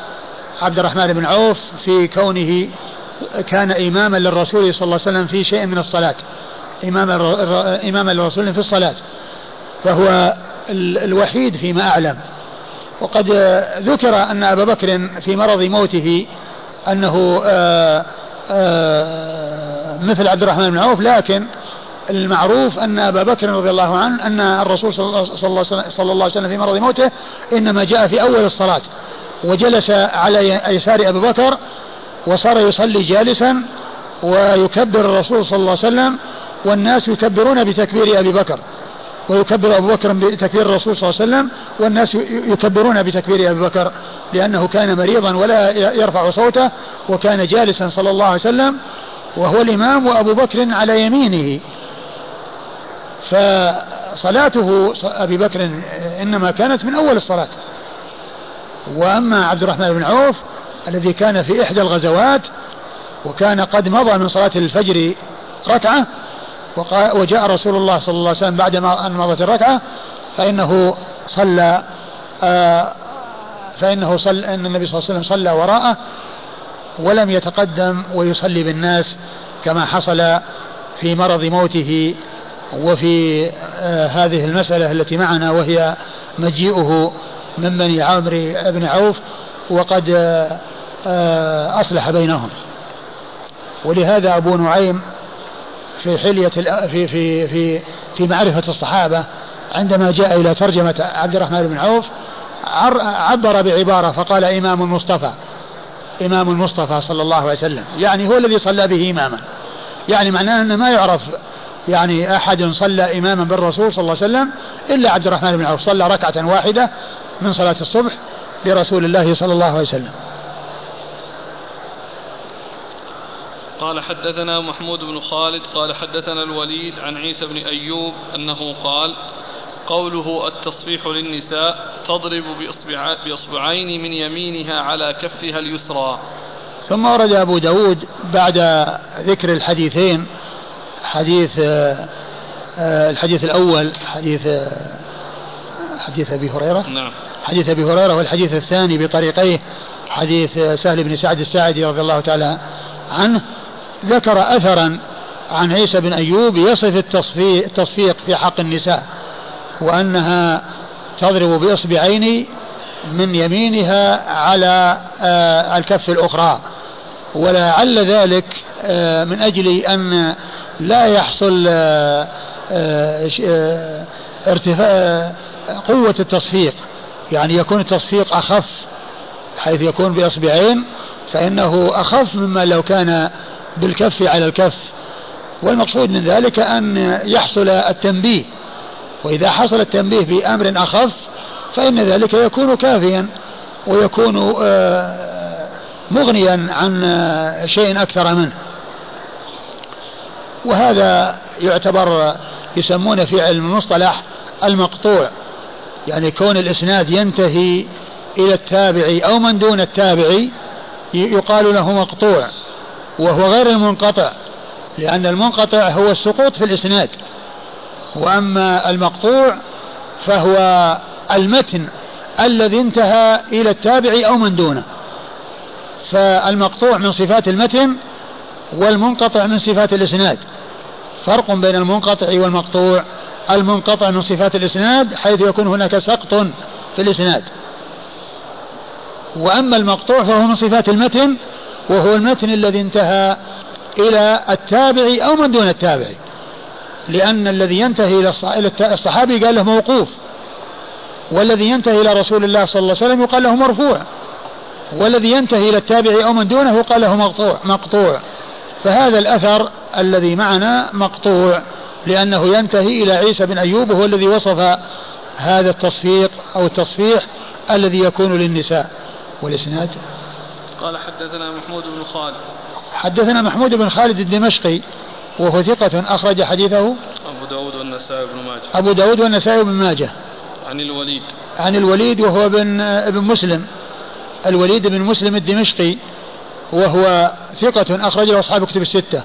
عبد الرحمن بن عوف في كونه كان إماما للرسول صلى الله عليه وسلم في شيء من الصلاة. إماما إماما للرسول في الصلاة. فهو الوحيد فيما أعلم. وقد ذكر أن أبا بكر في مرض موته أنه آآ آآ مثل عبد الرحمن بن عوف لكن المعروف أن أبا بكر رضي الله عنه أن الرسول صلى الله, عليه وسلم في مرض موته إنما جاء في أول الصلاة وجلس على يسار أبي بكر وصار يصلي جالسا ويكبر الرسول صلى الله عليه وسلم والناس يكبرون بتكبير أبي بكر ويكبر أبو بكر بتكبير الرسول صلى الله عليه وسلم والناس يكبرون بتكبير أبي بكر لأنه كان مريضا ولا يرفع صوته وكان جالسا صلى الله عليه وسلم وهو الإمام وأبو بكر على يمينه. فصلاته أبي بكر إنما كانت من أول الصلاة. وأما عبد الرحمن بن عوف الذي كان في إحدى الغزوات وكان قد مضى من صلاة الفجر ركعة وجاء رسول الله صلى الله عليه وسلم بعد أن مضت الركعة فإنه صلى فإنه صلى أن النبي صلى الله عليه وسلم صلى وراءه ولم يتقدم ويصلي بالناس كما حصل في مرض موته وفي آه هذه المسألة التي معنا وهي مجيئه من بني عمرو بن عوف وقد آه آه أصلح بينهم. ولهذا أبو نعيم في حلية في في في في معرفة الصحابة عندما جاء إلى ترجمة عبد الرحمن بن عوف عبر بعبارة فقال إمام المصطفى إمام المصطفى صلى الله عليه وسلم يعني هو الذي صلى به إماما. يعني معناه أنه ما يعرف يعني أحد صلى إماما بالرسول صلى الله عليه وسلم إلا عبد الرحمن بن عوف صلى ركعة واحدة من صلاة الصبح لرسول الله صلى الله عليه وسلم. قال حدثنا محمود بن خالد قال حدثنا الوليد عن عيسى بن أيوب أنه قال قوله التصفيح للنساء تضرب بإصبع بإصبعين من يمينها على كفها اليسرى. ثم ورد أبو داود بعد ذكر الحديثين حديث الحديث الأول حديث حديث أبي هريرة. نعم. حديث أبي هريرة والحديث الثاني بطريقيه حديث سهل بن سعد الساعدي رضي الله تعالى عنه ذكر أثرا عن عيسى بن أيوب يصف التصفيق في حق النساء وأنها تضرب بإصبعين من يمينها على الكف الأخرى. ولعل ذلك من أجل أن لا يحصل ارتفاع قوة التصفيق. يعني يكون التصفيق أخف حيث يكون بإصبعين فإنه أخف مما لو كان بالكف على الكف. والمقصود من ذلك أن يحصل التنبيه. وإذا حصل التنبيه بأمر أخف فإن ذلك يكون كافيا ويكون مغنيا عن شيء أكثر منه. وهذا يعتبر يسمونه في علم المصطلح المقطوع يعني كون الإسناد ينتهي إلى التابعي أو من دون التابعي يقال له مقطوع وهو غير المنقطع لأن المنقطع هو السقوط في الإسناد وأما المقطوع فهو المتن الذي انتهى إلى التابع أو من دونه فالمقطوع من صفات المتن والمنقطع من صفات الإسناد. فرق بين المنقطع والمقطوع. المنقطع من صفات الإسناد حيث يكون هناك سقط في الإسناد. وأما المقطوع فهو من صفات المتن وهو المتن الذي انتهى إلى التابع أو من دون التابع لأن الذي ينتهي إلى الصحابي قال له موقوف. والذي ينتهي إلى رسول الله صلى الله عليه وسلم يقال له مرفوع. والذي ينتهي إلى التابع أو من دونه قال له مقطوع مقطوع. فهذا الأثر الذي معنا مقطوع لأنه ينتهي إلى عيسى بن أيوب وهو الذي وصف هذا التصفيق أو التصفيح الذي يكون للنساء. والإسناد؟ قال حدثنا محمود بن خالد. حدثنا محمود بن خالد الدمشقي وهو ثقة أخرج حديثه. أبو داود والنسائي بن ماجه. أبو داود والنسائي بن ماجه. عن الوليد. عن الوليد وهو ابن ابن مسلم. الوليد بن مسلم الدمشقي. وهو ثقة أخرج له أصحاب كتب الستة.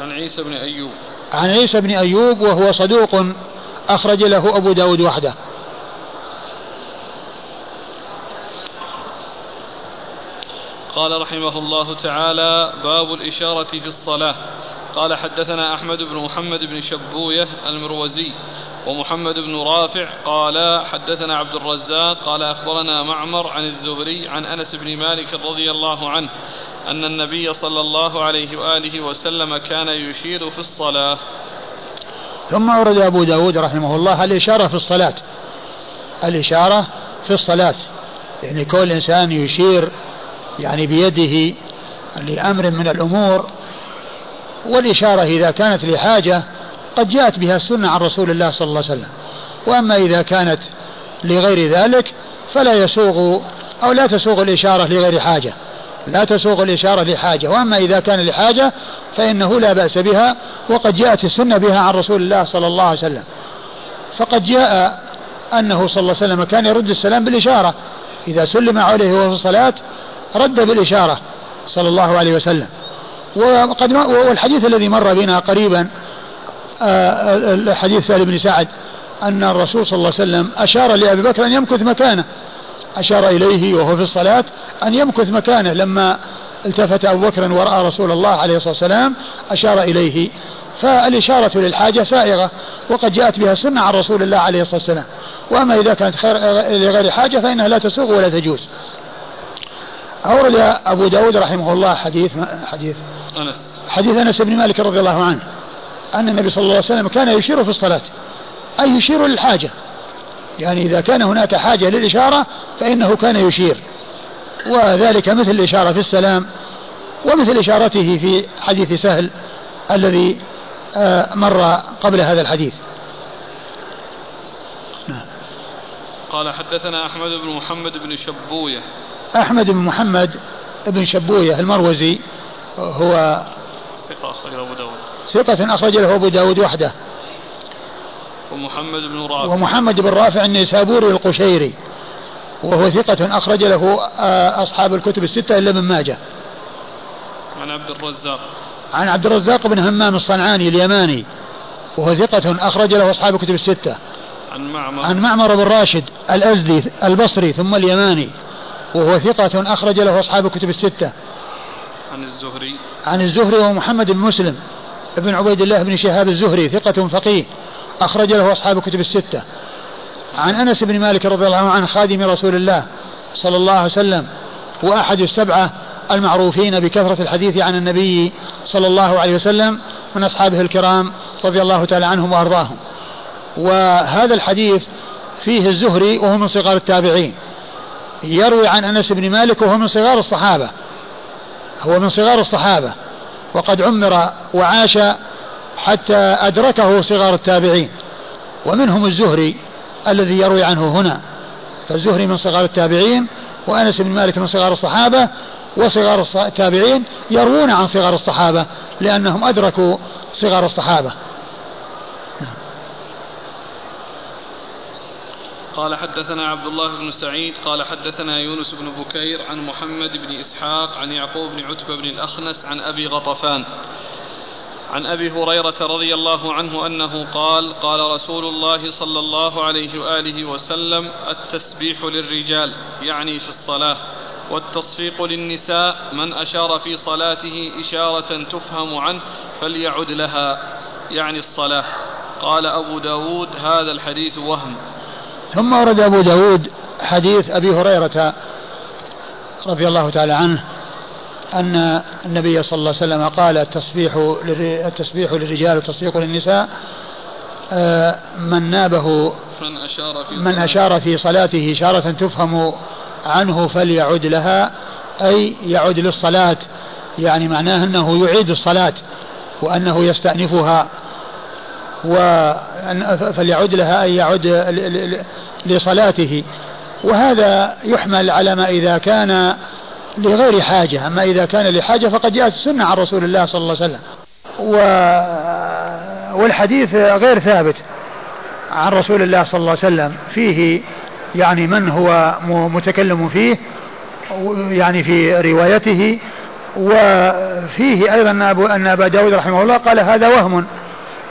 عن عيسى بن أيوب. عن عيسى بن أيوب وهو صدوق أخرج له أبو داود وحده. قال رحمه الله تعالى باب الإشارة في الصلاة. قال حدثنا أحمد بن محمد بن شبوية المروزي ومحمد بن رافع قال حدثنا عبد الرزاق قال أخبرنا معمر عن الزهري عن أنس بن مالك رضي الله عنه أن النبي صلى الله عليه وآله وسلم كان يشير في الصلاة. ثم أورد أبو داود رحمه الله الإشارة في الصلاة. الإشارة في الصلاة. يعني كل إنسان يشير يعني بيده لأمر من الأمور والإشارة إذا كانت لحاجة قد جاءت بها السنة عن رسول الله صلى الله عليه وسلم. وأما إذا كانت لغير ذلك فلا يسوغ أو لا تسوغ الإشارة لغير حاجة. لا تسوغ الإشارة لحاجة. وأما إذا كان لحاجة فإنه لا بأس بها وقد جاءت السنة بها عن رسول الله صلى الله عليه وسلم. فقد جاء أنه صلى الله عليه وسلم كان يرد السلام بالإشارة. إذا سلم عليه وهو في الصلاة رد بالإشارة صلى الله عليه وسلم. وقد والحديث الذي مر بنا قريبا آه، حديث سالم بن سعد أن الرسول صلى الله عليه وسلم أشار لأبي بكر أن يمكث مكانه. أشار إليه وهو في الصلاة أن يمكث مكانه. لما التفت أبو بكر ورأى رسول الله عليه الصلاة والسلام أشار إليه. فالإشارة للحاجة سائغة وقد جاءت بها السنة عن رسول الله عليه الصلاة والسلام. وأما إذا كانت خير لغير حاجة فإنها لا تسوغ ولا تجوز. أورد أبو داود رحمه الله حديث حديث. أنس. حديث أنس بن مالك رضي الله عنه. أن النبي صلى الله عليه وسلم كان يشير في الصلاة. أي يشير للحاجة. يعني إذا كان هناك حاجة للإشارة فإنه كان يشير. وذلك مثل الإشارة في السلام ومثل إشارته في حديث سهل الذي آه، مر قبل هذا الحديث. نعم. قال حدثنا أحمد بن محمد بن شبوية. أحمد بن محمد بن شبوية المروزي هو ثقة أخرج له أبو داود. ثقة أخرج له أبو داود وحده. ومحمد بن رافع. ومحمد بن رافع النيسابوري القشيري وهو ثقة أخرج له آه، أصحاب الكتب الستة إلا من ماجه. عن عبد الرزاق. عن عبد الرزاق بن همام الصنعاني اليماني وهو ثقة أخرج له أصحاب الكتب الستة. عن معمر. عن معمر بن راشد الأزدي البصري ثم اليماني. وهو ثقة أخرج له أصحاب الكتب الستة. عن الزهري. عن الزهري ومحمد بن مسلم ابن عبيد الله بن شهاب الزهري ثقة فقيه أخرج له أصحاب الكتب الستة. عن أنس بن مالك رضي الله عنه خادم رسول الله صلى الله عليه وسلم وأحد السبعة المعروفين بكثرة الحديث عن النبي صلى الله عليه وسلم من أصحابه الكرام رضي الله تعالى عنهم وأرضاهم. وهذا الحديث فيه الزهري وهو من صغار التابعين. يروي عن أنس بن مالك وهو من صغار الصحابة. هو من صغار الصحابة. وقد عمر وعاش حتى أدركه صغار التابعين. ومنهم الزهري الذي يروي عنه هنا. فالزهري من صغار التابعين وأنس بن مالك من صغار الصحابة. وصغار التابعين يروون عن صغار الصحابة لأنهم أدركوا صغار الصحابة. قال حدثنا عبد الله بن سعيد قال حدثنا يونس بن بكير عن محمد بن إسحاق عن يعقوب بن عتبة بن الأخنس عن أبي غطفان. عن أبي هريرة رضي الله عنه أنه قال قال رسول الله صلى الله عليه وآله وسلم التسبيح للرجال يعني في الصلاة والتصفيق للنساء من أشار في صلاته إشارة تفهم عنه فليعد لها يعني الصلاة. قال أبو داود هذا الحديث وهم. ثم ورد أبو داود حديث أبي هريرة رضي الله تعالى عنه أن النبي صلى الله عليه وسلم قال التسبيح التسبيح للرجال والتصفيق للنساء آه، من نابه من أشار في من أشار في صلاته إشارة تفهم عنه فليعد لها أي يعد للصلاة يعني معناه أنه يعيد الصلاة وأنه يستأنفها. و فليعد لها أي يعد لصلاته. وهذا يحمل على ما إذا كان لغير حاجة. أما إذا كان لحاجة فقد جاءت السنة عن رسول الله صلى الله عليه وسلم. و... والحديث غير ثابت عن رسول الله صلى الله عليه وسلم. فيه يعني من هو متكلم فيه يعني في روايته. وفيه أيضا أن أبا داود رحمه الله قال هذا وهم.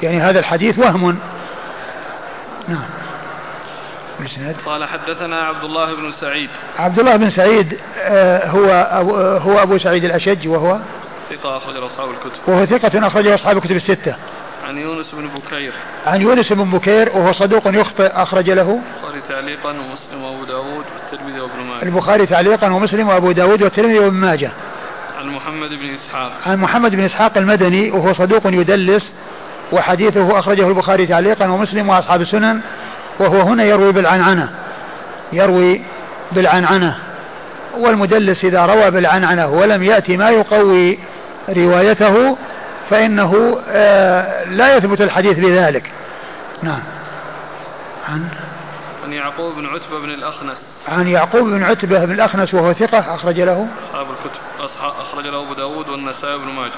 يعني هذا الحديث وهم. نعم. قال حدثنا عبد الله بن سعيد. عبد الله بن سعيد آه، هو أبو هو أبو سعيد الأشج وهو؟ ثقة أخرج أصحاب الكتب. وهو ثقة أخرج أصحاب الكتب الستة. عن يونس بن بكير. عن يونس بن بكير وهو صدوق يخطئ أخرج له. البخاري تعليقا ومسلم وأبو داود والترمذي وابن ماجه. البخاري تعليقا ومسلم وأبو داود والترمذي وابن ماجه. عن محمد بن إسحاق. عن محمد بن إسحاق المدني وهو صدوق يدلس وحديثه أخرجه البخاري تعليقا ومسلم وأصحاب السنن وهو هنا يروي بالعنعنة يروي بالعنعنة. والمدلس إذا روى بالعنعنة ولم يأتي ما يقوي روايته فإنه آه، لا يثبت الحديث بذلك نعم. عن؟ عن يعقوب بن عتبة بن الأخنس. عن يعقوب بن عتبة بن الأخنس وهو ثقة أخرج له. أصحاب الكتب أخرج له أبو داود والنسائي وابن ماجه.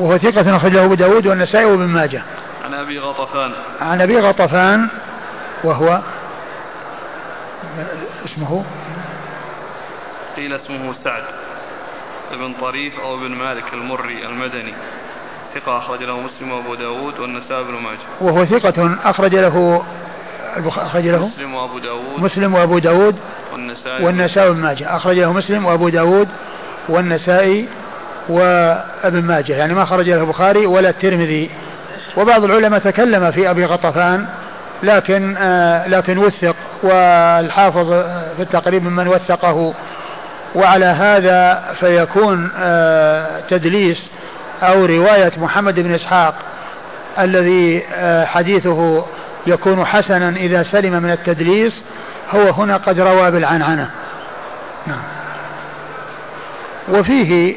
وهو ثقة أخرج له أبو داود والنسائي وابن ماجه. عن أبي غطفان. عن أبي غطفان وهو اسمه؟ قيل اسمه سعد بن طريف أو بن مالك المري المدني. ثقة أخرج له مسلم وأبو داود والنسائي بن ماجه. وهو ثقة أخرج له أخرج له مسلم وأبو داود مسلم وأبو داود والنسائي والنسائي بن ماجه. أخرج له مسلم وأبو داود والنسائي وابن ماجه يعني ما خرج له البخاري ولا الترمذي. وبعض العلماء تكلم في أبي غطفان لكن آه لكن وثق والحافظ في التقريب ممن وثقه. وعلى هذا فيكون آه تدليس أو رواية محمد بن إسحاق الذي آه حديثه يكون حسنا إذا سلم من التدليس هو هنا قد روى بالعنعنة. نعم. وفيه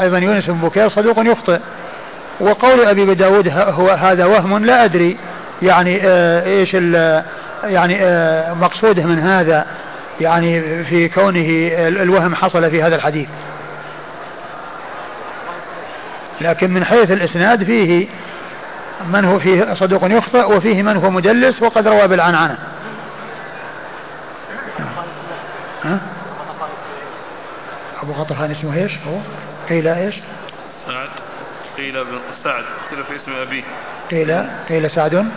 أيضا يونس بن بكير صدوق يخطئ. وقول أبي داود هو هذا وهم لا أدري. يعني آه إيش يعني آه مقصوده من هذا. يعني في كونه الوهم حصل في هذا الحديث. لكن من حيث الإسناد فيه من هو فيه صدوق يخطئ وفيه من هو مدلس وقد روى بالعنعنة. ها؟ أبو غطفان اسمه إيش؟ هو؟ قيل إيش؟ سعد. قيل سعد. قيل في اسم أبيه. قيل قيل سعد.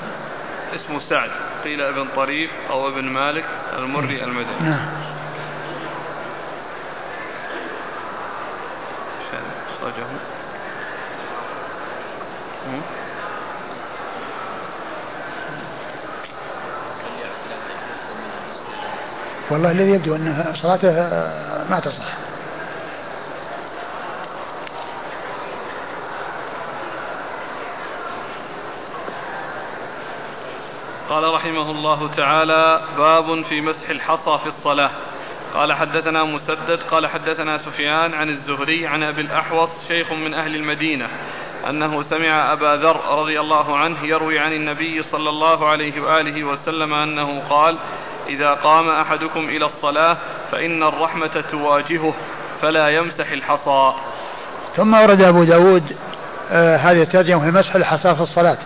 اسمه سعد. قيل ابن طريف أو ابن مالك المري المدني. نعم. أخرجه والله الذي يبدو أن صلاته ما تصح. قال رحمه الله تعالى باب في مسح الحصى في الصلاة. قال حدثنا مسدد قال حدثنا سفيان عن الزهري عن أبي الأحوص شيخ من أهل المدينة أنه سمع أبا ذر رضي الله عنه يروي عن النبي صلى الله عليه وآله وسلم أنه قال إذا قام أحدكم إلى الصلاة فإن الرحمة تواجهه فلا يمسح الحصى. ثم ورد أبو داود آه هذه الترجمة في مسح الحصى في الصلاة.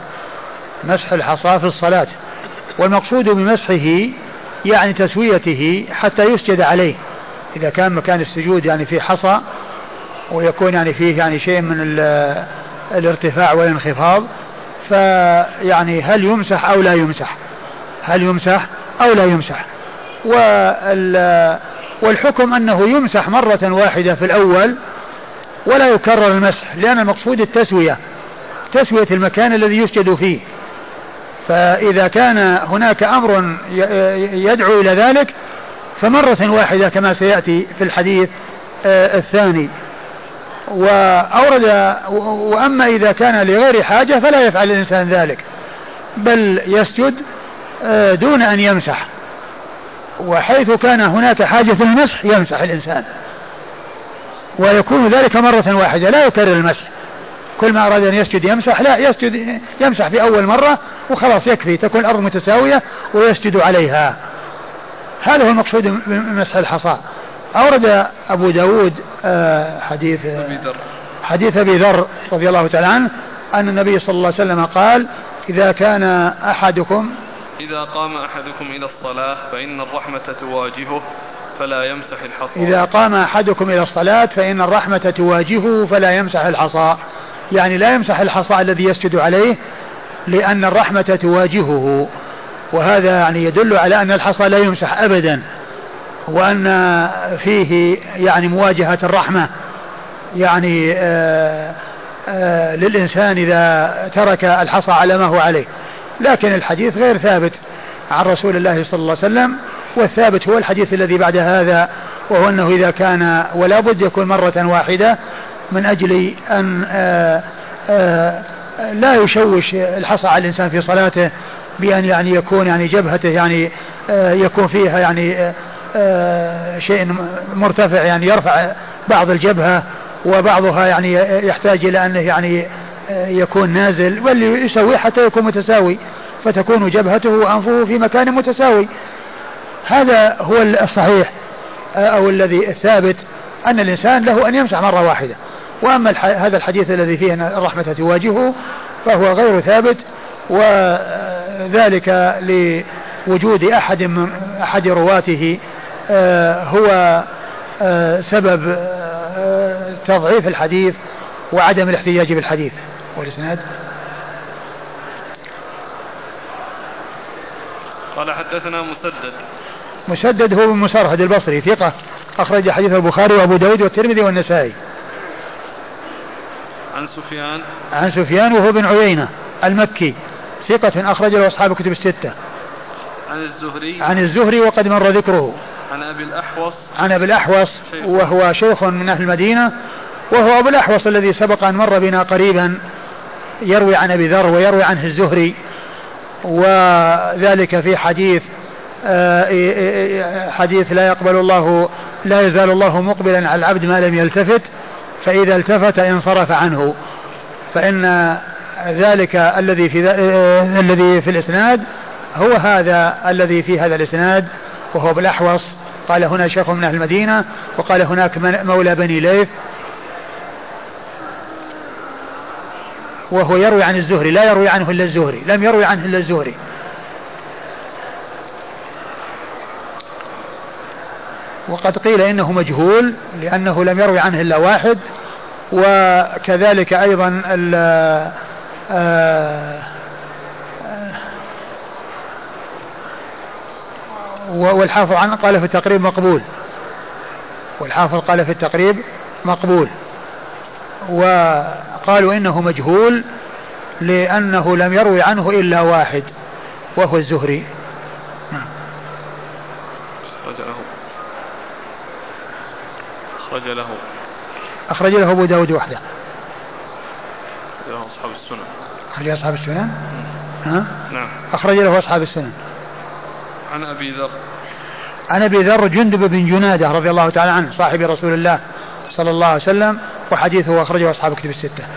مسح الحصى في الصلاة. والمقصود بمسحه يعني تسويته حتى يسجد عليه. إذا كان مكان السجود يعني في حصى ويكون يعني فيه يعني شيء من الارتفاع والانخفاض فيعني هل يمسح أو لا يمسح؟ هل يمسح أو لا يمسح؟ والحكم أنه يمسح مرة واحدة في الأول ولا يكرر المسح لأن المقصود التسوية تسوية المكان الذي يسجد فيه. فإذا كان هناك أمر يدعو إلى ذلك فمرة واحدة كما سيأتي في الحديث آه، الثاني. وأورد وأما إذا كان لغير حاجة فلا يفعل الإنسان ذلك بل يسجد آه، دون أن يمسح. وحيث كان هناك حاجة المسح يمسح الإنسان. ويكون ذلك مرة واحدة لا يكرر المسح. كل ما أراد أن يسجد يمسح لا يسجد يمسح في أول مرة وخلاص يكفي تكون الأرض متساوية ويسجد عليها. هذا هو المقصود من مسح الحصى. أورد أبو داود آه، حديث حديث أبي ذر رضي الله تعالى عنه أن النبي صلى الله عليه وسلم قال إذا كان أحدكم إذا قام أحدكم إلى الصلاة فإن الرحمة تواجهه فلا يمسح الحصى. إذا قام أحدكم إلى الصلاة فإن الرحمة تواجهه فلا يمسح الحصى. يعني لا يمسح الحصى الذي يسجد عليه لأن الرحمة تواجهه. وهذا يعني يدل على أن الحصى لا يمسح أبدا وأن فيه يعني مواجهة الرحمة. يعني آآ آآ للإنسان إذا ترك الحصى على ما هو عليه. لكن الحديث غير ثابت عن رسول الله صلى الله عليه وسلم والثابت هو الحديث الذي بعد هذا وهو أنه إذا كان ولا بد يكون مرة واحدة من أجل أن آآ آآ لا يشوش الحصى على الإنسان في صلاته بأن يعني يكون يعني جبهته يعني آآ يكون فيها يعني شيء مرتفع يعني يرفع بعض الجبهة وبعضها يعني يحتاج إلى أنه يعني يكون نازل واللي يسوي حتى يكون متساوي فتكون جبهته وأنفه في مكان متساوي. هذا هو الصحيح أو الذي الثابت أن الإنسان له أن يمسح مرة واحدة. وأما هذا الحديث الذي فيه أن الرحمة تواجهه فهو غير ثابت وذلك لوجود أحد من أحد رواته آه، هو آه، سبب آه، تضعيف الحديث وعدم الاحتجاج بالحديث. والإسناد؟ قال حدثنا مسدد. مسدد هو بن مسرهد البصري ثقة أخرج حديث البخاري وأبو داود والترمذي والنسائي. عن سفيان؟ عن سفيان وهو بن عيينة المكي ثقة أخرج له أصحاب الكتب الستة. عن الزهري؟ عن الزهري وقد مر ذكره. عن أبي الأحوص؟ عن أبي الأحوص وهو شيخ من أهل المدينة وهو أبو الأحوص الذي سبق أن مر بنا قريبا يروي عن أبي ذر ويروي عنه الزهري وذلك في حديث آه، حديث لا يقبل الله لا يزال الله مقبلا على العبد ما لم يلتفت. فإذا التفت انصرف عنه فإن ذلك الذي في آه، الذي في الإسناد هو هذا الذي في هذا الإسناد وهو بالأحوص. قال هنا شيخ من أهل المدينة وقال هناك مولى بني ليث وهو يروي عن الزهري لا يروي عنه إلا الزهري لم يروي عنه إلا الزهري. وقد قيل إنه مجهول لأنه لم يروي عنه إلا واحد وكذلك أيضا آه والحافظ عنه قال في التقريب مقبول. والحافظ قال في التقريب مقبول. وقالوا إنه مجهول لأنه لم يروي عنه إلا واحد وهو الزهري نعم أخرج له أخرج له. أخرج له أبو داود وحده أخرج له أصحاب السنن. أخرج أصحاب السنن؟ ها؟ نعم. أخرج له أصحاب السنن. عن أبي ذر. عن أبي ذر جندب بن جنادة رضي الله تعالى عنه صاحب رسول الله صلى الله عليه وسلم وحديثه أخرجه أصحاب كتب الستة.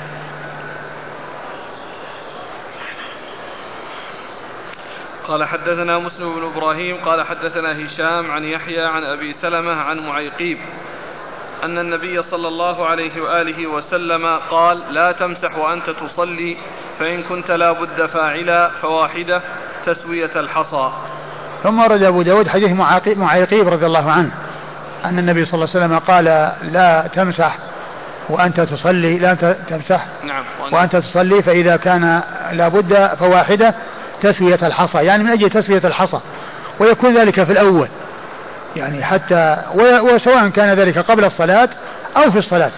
قال حدثنا مسلم بن إبراهيم قال حدثنا هشام عن يحيى عن أبي سلمة عن معيقيب. أن النبي صلى الله عليه وآله وسلم قال لا تمسح وأنت تصلي فإن كنت لا بد فاعلا فواحدة تسوية الحصى. ثم ورد أبو داود حديث معيقيب رضي الله عنه أن النبي صلى الله عليه وسلم قال لا تمسح وأنت تصلي لا تمسح نعم وأنت تصلي فإذا كان لابد فواحدة تسوية الحصى. يعني من أجل تسوية الحصى ويكون ذلك في الأول. يعني حتى وسواء كان ذلك قبل الصلاة أو في الصلاة.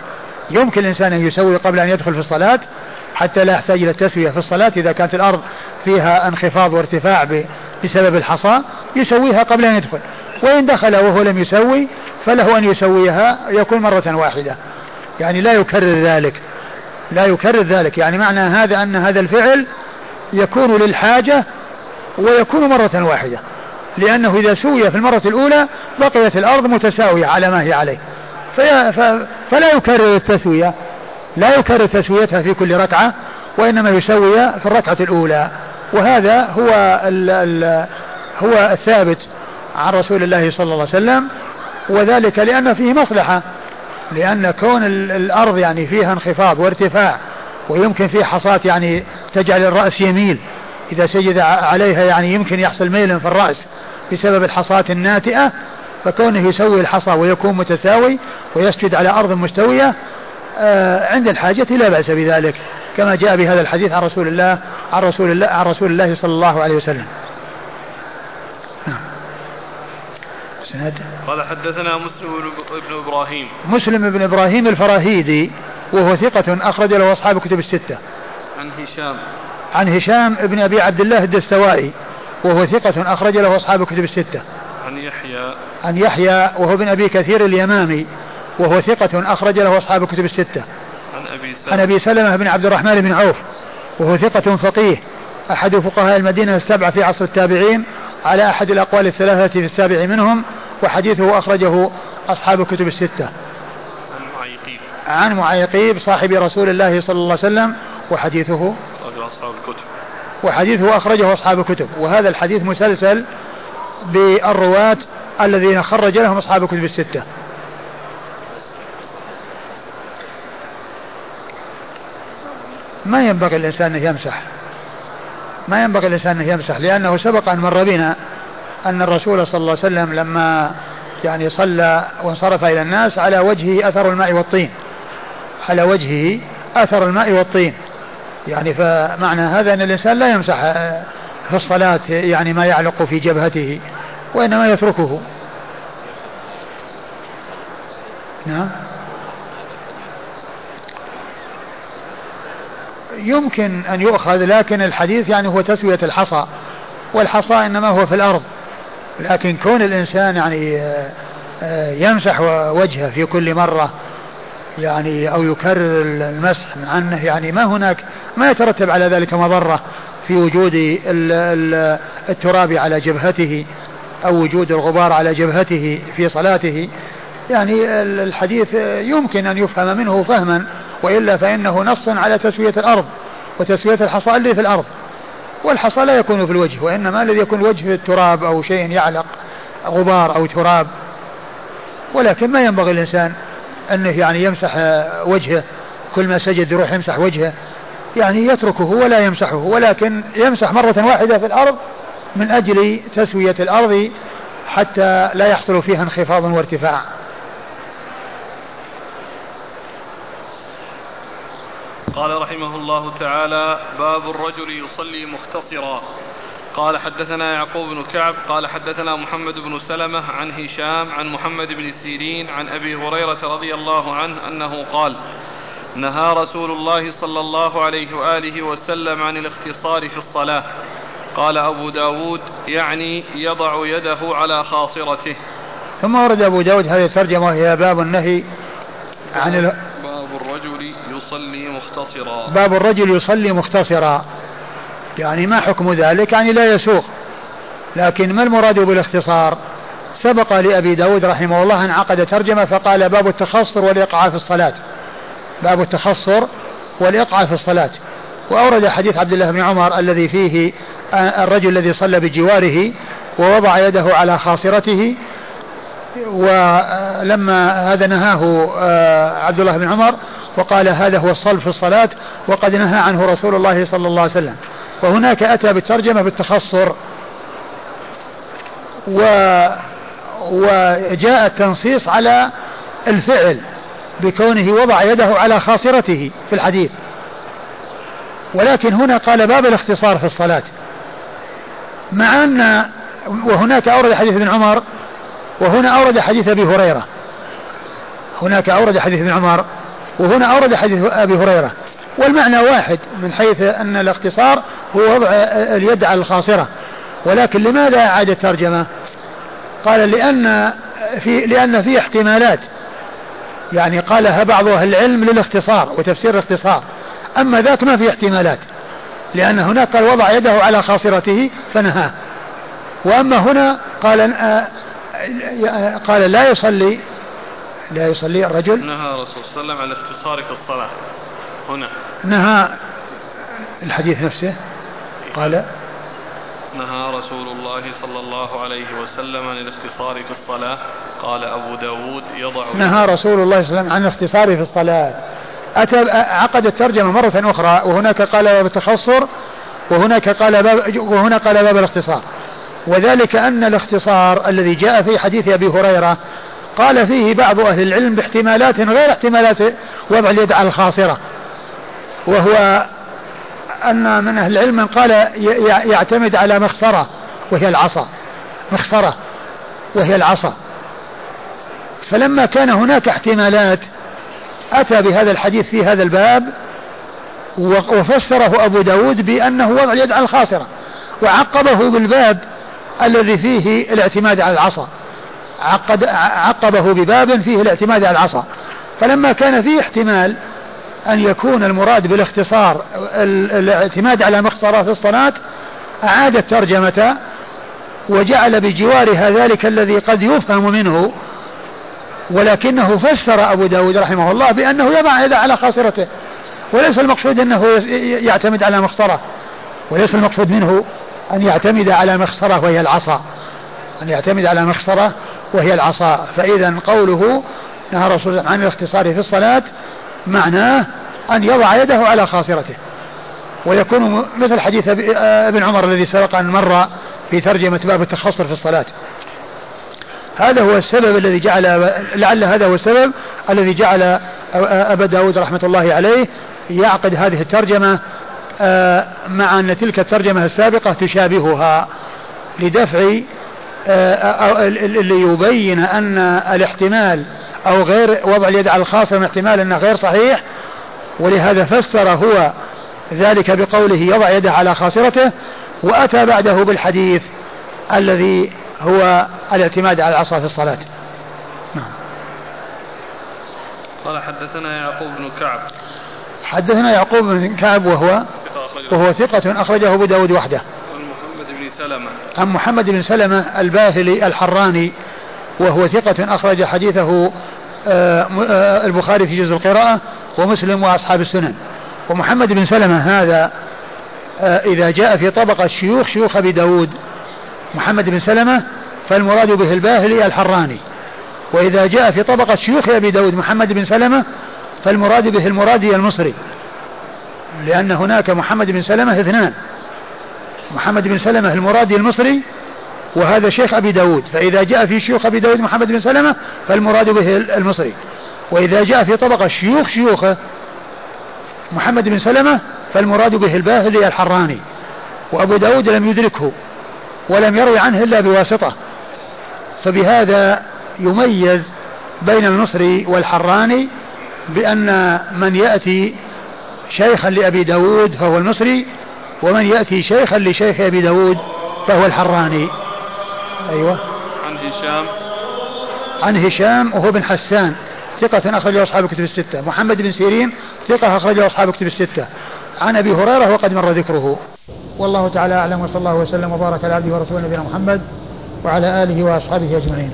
يمكن الإنسان أن يسوي قبل أن يدخل في الصلاة حتى لا يحتاج إلى التسوية في الصلاة. إذا كانت الأرض فيها انخفاض وارتفاع بسبب الحصى يسويها قبل أن يدخل. وإن دخل وهو لم يسوي فله أن يسويها يكون مرة واحدة. يعني لا يكرر ذلك. لا يكرر ذلك. يعني معنى هذا أن هذا الفعل يكون للحاجة ويكون مرة واحدة. لأنه إذا سوي في المرة الأولى بقيت الأرض متساوية على ما هي عليه. فلا يكرر التسوية. لا يكرر تسويتها في كل ركعة وإنما يسوي في الركعة الأولى. وهذا هو ال ال هو الثابت عن رسول الله صلى الله عليه وسلم. وذلك لأن فيه مصلحة. لأن كون الأرض يعني فيها انخفاض وارتفاع ويمكن فيه حصات يعني تجعل الرأس يميل. إذا سجد عليها يعني يمكن يحصل ميل في الرأس. بسبب الحصات الناتئة فكونه يسوي الحصى ويكون متساوي ويسجد على أرض مستوية آه عند الحاجة لا بأس بذلك كما جاء بهذا الحديث عن رسول الله عن رسول الله عن رسول الله صلى الله عليه وسلم. نعم. الاسناد قال حدثنا مسلم بن إبراهيم مسلم بن إبراهيم الفراهيدي وهو ثقة أخرج له أصحاب كتب الستة. عن هشام عن هشام بن أبي عبد الله الدستوائي وهو ثقة أخرج له أصحاب كتب الستة. عن يحيى. عن يحيى وهو بن أبي كثير اليمامي وهو ثقة أخرج له أصحاب كتب الستة. عن أبي سلمة عن أبي سلمة. بن عبد الرحمن بن عوف وهو ثقة فقيه. أحد فقهاء المدينة السبعة في عصر التابعين على أحد الأقوال الثلاثة في السابع منهم وحديثه أخرجه أصحاب الكتب الستة. عن معيقيب عن معيقيب صاحب رسول الله صلى الله عليه وسلم وحديثه. أصحاب الكتب. وحديثه أخرجه أصحاب الكتب. وهذا الحديث مسلسل بالرواة الذين خرج لهم أصحاب الكتب الستة. ما ينبغي الإنسان أن يمسح. ما ينبغي الإنسان أن يمسح لأنه سبق أن مر بنا أن الرسول صلى الله عليه وسلم لما يعني صلى وانصرف إلى الناس على وجهه أثر الماء والطين. على وجهه أثر الماء والطين. يعني فمعنى هذا أن الإنسان لا يمسح في الصلاة يعني ما يعلق في جبهته وإنما يتركه. نعم. يمكن أن يؤخذ لكن الحديث يعني هو تسوية الحصى والحصى إنما هو في الأرض. لكن كون الإنسان يعني آه، آه، يمسح وجهه في كل مرة يعني أو يكرر المسح عنه. يعني ما هناك ما يترتب على ذلك مضرة في وجود التراب على جبهته أو وجود الغبار على جبهته في صلاته. يعني الحديث يمكن أن يفهم منه فهما وإلا فإنه نص على تسوية الأرض وتسوية الحصى اللي في الأرض. والحصى لا يكون في الوجه وإنما الذي يكون الوجه في التراب أو شيء يعلق غبار أو تراب. ولكن ما ينبغي الإنسان أنه يعني يمسح وجهه كل ما سجد يروح يمسح وجهه. يعني يتركه ولا يمسحه ولكن يمسح مرة واحدة في الأرض من أجل تسوية الأرض حتى لا يحصل فيها انخفاض وارتفاع. قال رحمه الله تعالى باب الرجل يصلي مختصرا. قال حدثنا يعقوب بن كعب قال حدثنا محمد بن سلمة عن هشام عن محمد بن سيرين عن أبي هريرة رضي الله عنه أنه قال نهى رسول الله صلى الله عليه وآله وسلم عن الاختصار في الصلاة. قال أبو داود يعني يضع يده على خاصرته. ثم ورد أبو داود هذه الترجمة وهي باب النهي عن ال... باب الرجل يصلي مختصرا. باب الرجل يصلي مختصرا. يعني ما حكم ذلك؟ يعني لا يسوق. لكن ما المراد بالاختصار؟ سبق لأبي داود رحمه الله أن عقد ترجمة فقال باب التخصر والإقعاء في الصلاة. باب التخصر والإقعاء في الصلاة. وأورد حديث عبد الله بن عمر الذي فيه الرجل الذي صلى بجواره ووضع يده على خاصرته ولما هذا نهاه آه، عبد الله بن عمر وقال هذا هو الصلب في الصلاة وقد نهى عنه رسول الله صلى الله عليه وسلم. وهناك أتى بالترجمة بالتخصر و وجاء التنصيص على الفعل بكونه وضع يده على خاصرته في الحديث. ولكن هنا قال باب الاختصار في الصلاة. مع أن وهناك أورد حديث ابن عمر وهنا أورد حديث أبي هريرة. هناك أورد حديث ابن عمر وهنا أورد حديث أبي هريرة. والمعنى واحد من حيث أن الاختصار هو وضع اليد على الخاصرة. ولكن لماذا أعاد الترجمة؟ قال لأن في لأن في احتمالات. يعني قالها بعض أهل العلم للاختصار وتفسير الاختصار. أما ذاك ما في احتمالات. لأن هناك قال وضع يده على خاصرته فنهاه. وأما هنا قال قال لا يصلي لا يصلي الرجل. نهى الرسول صلى الله عليه وسلم عن الاختصار في الصلاة. هنا. نهى الحديث نفسه. قال نهى رسول الله صلى الله عليه وسلم عن الاختصار في الصلاة. قال أبو داود يضع نهى رسول الله صلى الله عليه وسلم عن الاختصار في الصلاة. أتى عقد الترجمة مرة أخرى وهناك قال باب التخصر وهناك قال باب وهنا قال باب الاختصار. وذلك أن الاختصار الذي جاء في حديث أبي هريرة قال فيه بعض أهل العلم باحتمالات غير احتمالات وضع اليد على الخاصرة. وهو أن من أهل العلم من قال يعتمد على مخصرة وهي العصا. مخصرة وهي العصا. فلما كان هناك احتمالات أتى بهذا الحديث في هذا الباب وفسره أبو داود بأنه وضع اليد على الخاصرة وعقبه بالباب الذي فيه الاعتماد على العصا. عقد عقبه بباب فيه الاعتماد على العصا. فلما كان فيه احتمال أن يكون المراد بالاختصار الاعتماد على مخصرة في الصلاة أعاد الترجمة وجعل بجوارها ذلك الذي قد يفهم منه ولكنه فسر أبو داود رحمه الله بأنه يضع يده على خاصرته وليس المقصود أنه يعتمد على مخصرة وليس المقصود منه أن يعتمد على مخصرة وهي العصا أن يعتمد على مخصرة وهي العصا. فإذا قوله نهى الرسول عن الاختصار في الصلاة معناه أن يضع يده على خاصرته. ويكون مثل حديث ابن عمر الذي سبق أن مر في ترجمة باب التخصر في الصلاة. هذا هو السبب الذي جعل لعل هذا هو السبب الذي جعل أبا داود رحمة الله عليه يعقد هذه الترجمة آه، مع أن تلك الترجمة السابقة تشابهها لدفع آه، ليبين أن الاحتمال أو غير وضع اليد على الخاصة احتمال أنه غير صحيح ولهذا فسر هو ذلك بقوله يضع يده على خاصرته وأتى بعده بالحديث الذي هو الاعتماد على العصا في الصلاة. نعم. قال حدثنا يعقوب بن كعب. حدثنا يعقوب بن كعب وهو وهو ثقة أخرجه أبو داود وحده. عن محمد بن سلمة. عن محمد بن سلمة الباهلي الحراني وهو ثقة أخرج حديثه آه، آه، البخاري في جزء القراءة ومسلم وأصحاب السنن. ومحمد بن سلمة هذا آه، إذا جاء في طبقة شيوخ شيوخ أبي داود. محمد بن سلمة فالمراد به الباهلي الحراني. وإذا جاء في طبقة شيوخ أبي داود محمد بن سلمة فالمراد به المرادي المصري. لأن هناك محمد بن سلمة اثنان. محمد بن سلمة المرادي المصري وهذا شيخ أبي داود. فإذا جاء في شيوخ أبي داود محمد بن سلمة فالمراد به المصري. وإذا جاء في طبقة شيوخ شيوخه محمد بن سلمة فالمراد به الباهلي الحراني. وأبو داود لم يدركه ولم يروي عنه إلا بواسطة. فبهذا يميز بين المصري والحراني بأن من يأتي شيخا لأبي داود فهو المصري ومن يأتي شيخا لشيخ أبي داود فهو الحراني. أيوة. عن هشام. عن هشام وهو بن حسان. ثقة أخرجه أصحاب الكتب الستة. محمد بن سيرين ثقة أخرجه أصحاب الكتب الستة. عن أبي هريرة وقد مر ذكره. والله تعالى أعلم وصلى الله وسلم وبارك على عبده ورسوله نبينا محمد وعلى آله وأصحابه أجمعين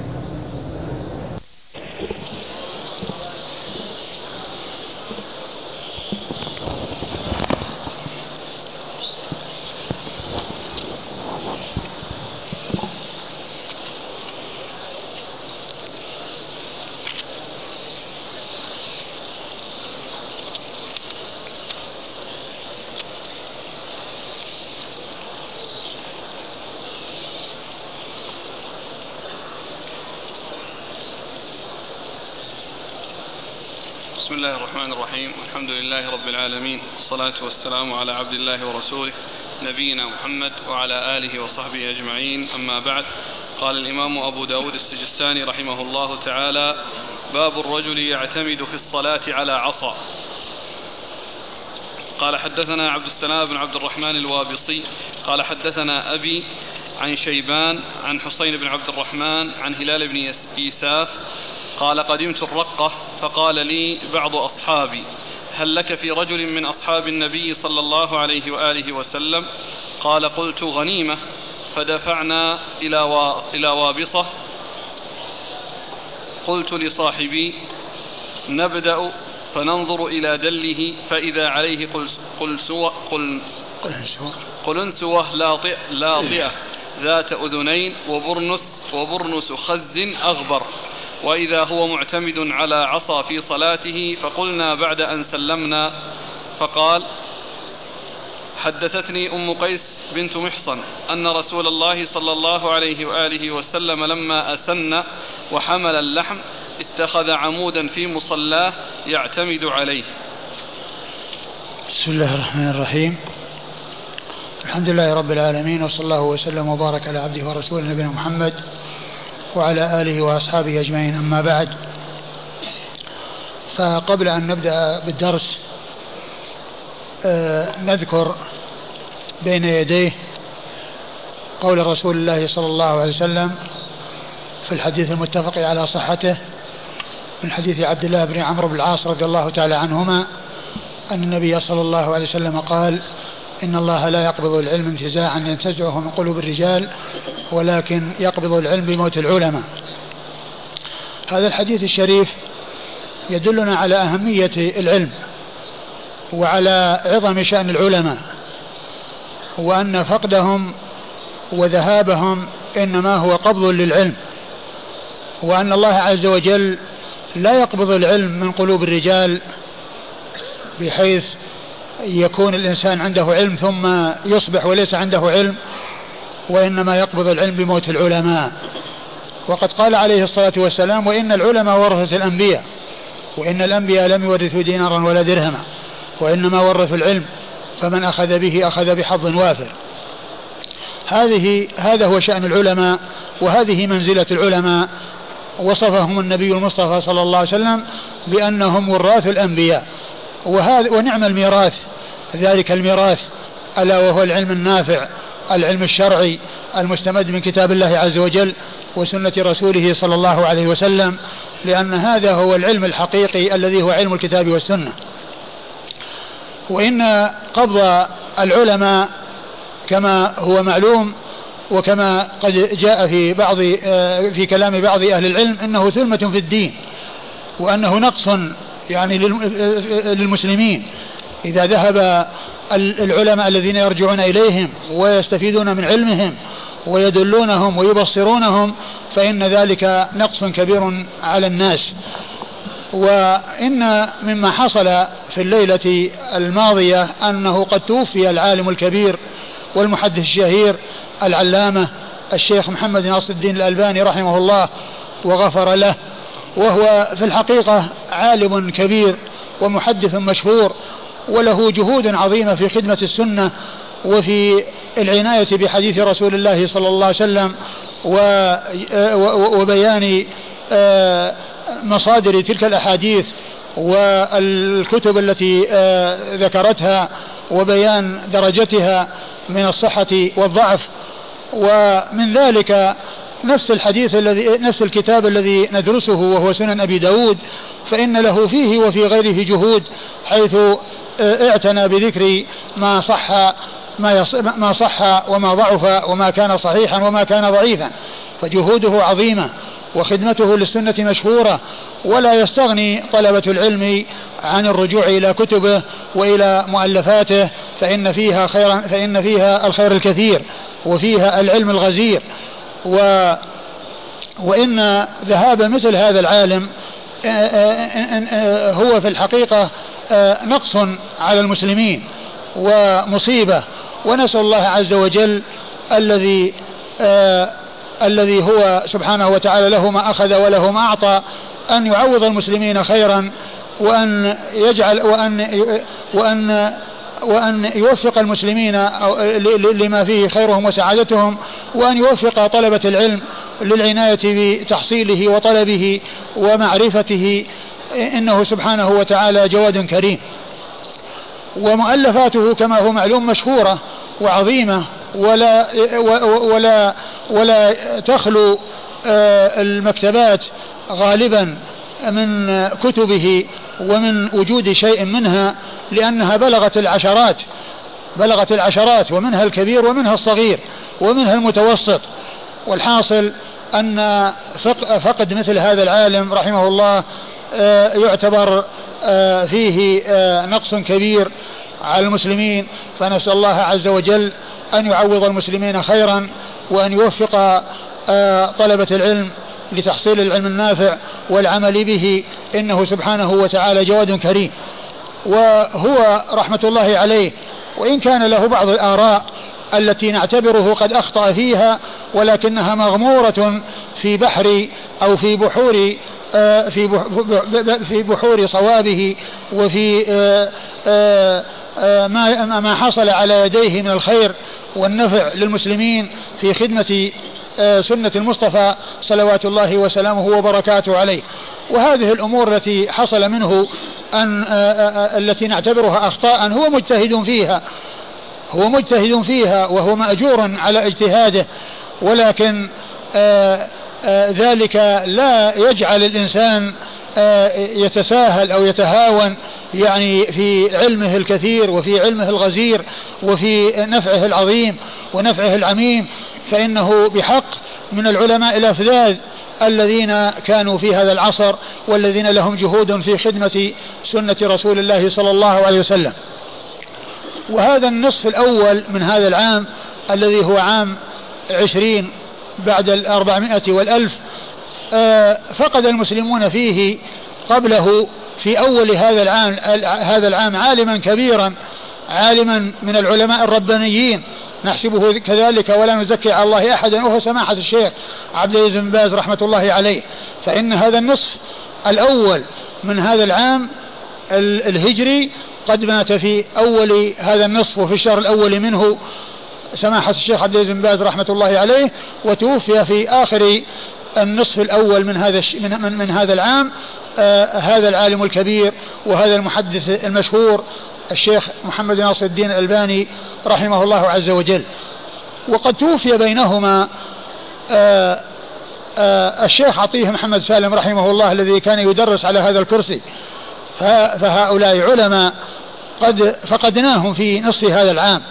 بسم الله الرحمن الرحيم والحمد لله رب العالمين والصلاة والسلام على عبد الله ورسوله نبينا محمد وعلى آله وصحبه أجمعين أما بعد قال الإمام أبو داود السجستاني رحمه الله تعالى باب الرجل يعتمد في الصلاة على عصا قال حدثنا عبد السلام بن عبد الرحمن الوابصي قال حدثنا أبي عن شيبان عن حسين بن عبد الرحمن عن هلال بن إيساف قال قدمت الرقة فقال لي بعض أصحابي هل لك في رجل من أصحاب النبي صلى الله عليه وآله وسلم؟ قال قلت غنيمة. فدفعنا إلى, و... إلى وابصة. قلت لصاحبي نبدأ فننظر إلى دله فإذا عليه قل قل سوى قل قلنسوة لاطئ لاطئة ذات أذنين وبرنس وبرنس خز أغبر. وإذا هو معتمد على عصا في صلاته فقلنا بعد أن سلمنا فقال حدثتني أم قيس بنت محصن أن رسول الله صلى الله عليه وآله وسلم لما أسن وحمل اللحم اتخذ عمودا في مصلاه يعتمد عليه. بسم الله الرحمن الرحيم. الحمد لله رب العالمين وصلى الله وسلم وبارك على عبده ورسوله نبينا محمد. وعلى آله وأصحابه أجمعين. أما بعد فقبل أن نبدأ بالدرس آه نذكر بين يديه قول رسول الله صلى الله عليه وسلم في الحديث المتفق على صحته من حديث عبد الله بن عمرو بن العاص رضي الله تعالى عنهما أن النبي صلى الله عليه وسلم قال إن الله لا يقبض العلم انتزاعا ينتزعه من قلوب الرجال ولكن يقبض العلم بموت العلماء. هذا الحديث الشريف يدلنا على أهمية العلم وعلى عظم شأن العلماء وأن فقدهم وذهابهم إنما هو قبض للعلم وأن الله عز وجل لا يقبض العلم من قلوب الرجال بحيث يكون الإنسان عنده علم ثم يصبح وليس عنده علم وإنما يقبض العلم بموت العلماء. وقد قال عليه الصلاة والسلام وإن العلماء ورثة الأنبياء وإن الأنبياء لم يورثوا دينارا ولا درهما وإنما ورثوا العلم فمن أخذ به أخذ بحظ وافر. هذه هذا هو شأن العلماء وهذه منزلة العلماء. وصفهم النبي المصطفى صلى الله عليه وسلم بأنهم وراث الأنبياء. وهذا ونعم الميراث ذلك الميراث ألا وهو العلم النافع العلم الشرعي المستمد من كتاب الله عز وجل وسنة رسوله صلى الله عليه وسلم لأن هذا هو العلم الحقيقي الذي هو علم الكتاب والسنة. وإن قبض العلماء كما هو معلوم وكما قد جاء في بعض في كلام بعض أهل العلم أنه ثلمة في الدين وأنه نقص يعني للمسلمين. إذا ذهب العلماء الذين يرجعون إليهم ويستفيدون من علمهم ويدلونهم ويبصرونهم فإن ذلك نقص كبير على الناس. وإن مما حصل في الليلة الماضية أنه قد توفي العالم الكبير والمحدث الشهير العلامة الشيخ محمد ناصر الدين الألباني رحمه الله وغفر له وهو في الحقيقة عالم كبير ومحدث مشهور وله جهود عظيمة في خدمة السنة وفي العناية بحديث رسول الله صلى الله عليه وسلم وبيان آه، مصادر تلك الأحاديث والكتب التي آه، ذكرتها وبيان درجتها من الصحة والضعف. ومن ذلك نفس الحديث الذي نفس الكتاب الذي ندرسه وهو سنن أبي داود فإن له فيه وفي غيره جهود حيث آه، اعتنى بذكر ما صح ما ما صح وما ضعف وما كان صحيحا وما كان ضعيفا. فجهوده عظيمة وخدمته للسنة مشهورة ولا يستغني طلبة العلم عن الرجوع إلى كتبه وإلى مؤلفاته فإن فيها خيرا فإن فيها الخير الكثير وفيها العلم الغزير. و وإن ذهاب مثل هذا العالم آه، آه، آه، هو في الحقيقة نقص على المسلمين ومصيبة. ونسأل الله عز وجل الذي الذي هو سبحانه وتعالى له ما أخذ وله ما أعطى أن يعوض المسلمين خيرا وأن يجعل وأن وأن وأن يوفق المسلمين لما فيه خيرهم وسعادتهم وأن يوفق طلبة العلم للعناية بتحصيله وطلبه ومعرفته. إنه سبحانه وتعالى جواد كريم. ومؤلفاته كما هو معلوم مشهورة وعظيمة ولا ولا ولا تخلو آه، المكتبات غالبا من كتبه ومن وجود شيء منها لأنها بلغت العشرات بلغت العشرات ومنها الكبير ومنها الصغير ومنها المتوسط. والحاصل أن فقد مثل هذا العالم رحمه الله آه، يعتبر آه، فيه آه، نقص كبير على المسلمين. فنسأل الله عز وجل أن يعوض المسلمين خيرا وأن يوفق طلبة العلم لتحصيل العلم النافع والعمل به إنه سبحانه وتعالى جواد كريم. وهو رحمة الله عليه وإن كان له بعض الآراء التي نعتبره قد أخطأ فيها ولكنها مغمورة في بحر أو في بحور آه، في في بحور صوابه وفي آه، آه، ما ما حصل على يديه من الخير والنفع للمسلمين في خدمة سنة المصطفى صلوات الله وسلامه وبركاته عليه. وهذه الأمور التي حصل منه أن التي نعتبرها أخطاء هو مجتهد فيها هو مجتهد فيها وهو مأجور على اجتهاده ولكن ذلك لا يجعل الإنسان يتساهل أو يتهاون يعني في علمه الكثير وفي علمه الغزير وفي نفعه العظيم ونفعه العميم فإنه بحق من العلماء الأفذاذ الذين كانوا في هذا العصر والذين لهم جهود في خدمة سنة رسول الله صلى الله عليه وسلم. وهذا النصف الأول من هذا العام الذي هو عام عشرين بعد الأربعمائة والألف آه، فقد المسلمون فيه قبله في أول هذا العام هذا العام عالما كبيرا عالما من العلماء الربانيين نحسبه كذلك ولا نزكي على الله أحدا وهو سماحة الشيخ عبد العزيز بن باز رحمة الله عليه. فإن هذا النصف الأول من هذا العام الهجري قد مات في أول هذا النصف وفي الشهر الأول منه سماحة الشيخ عبد العزيز بن باز رحمة الله عليه وتوفي في آخر النصف الأول من هذا من, من, من هذا العام آه هذا العالم الكبير وهذا المحدث المشهور الشيخ محمد ناصر الدين الألباني رحمه الله عز وجل. وقد توفي بينهما آه آه الشيخ عطيه محمد سالم رحمه الله الذي كان يدرس على هذا الكرسي. فهؤلاء علماء قد فقدناهم في نصف هذا العام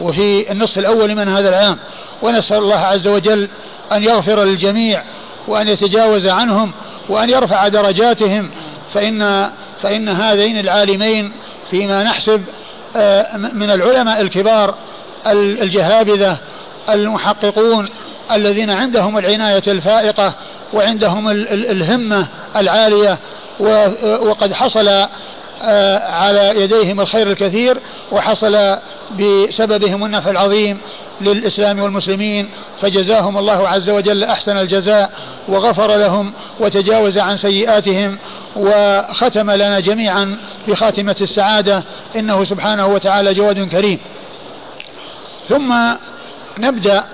وفي النصف الأول من هذا العام. ونسأل الله عز وجل أن يغفر للجميع وأن يتجاوز عنهم وأن يرفع درجاتهم. فإن فإن هذين العالمين فيما نحسب آه، من العلماء الكبار الجهابذة المحققون الذين عندهم العناية الفائقة وعندهم الهمة العالية وقد حصل آه، على يديهم الخير الكثير وحصل بسببهم النفع العظيم للإسلام والمسلمين فجزاهم الله عز وجل أحسن الجزاء وغفر لهم وتجاوز عن سيئاتهم وختم لنا جميعا بخاتمة السعادة. إنه سبحانه وتعالى جواد كريم. ثم نبدأ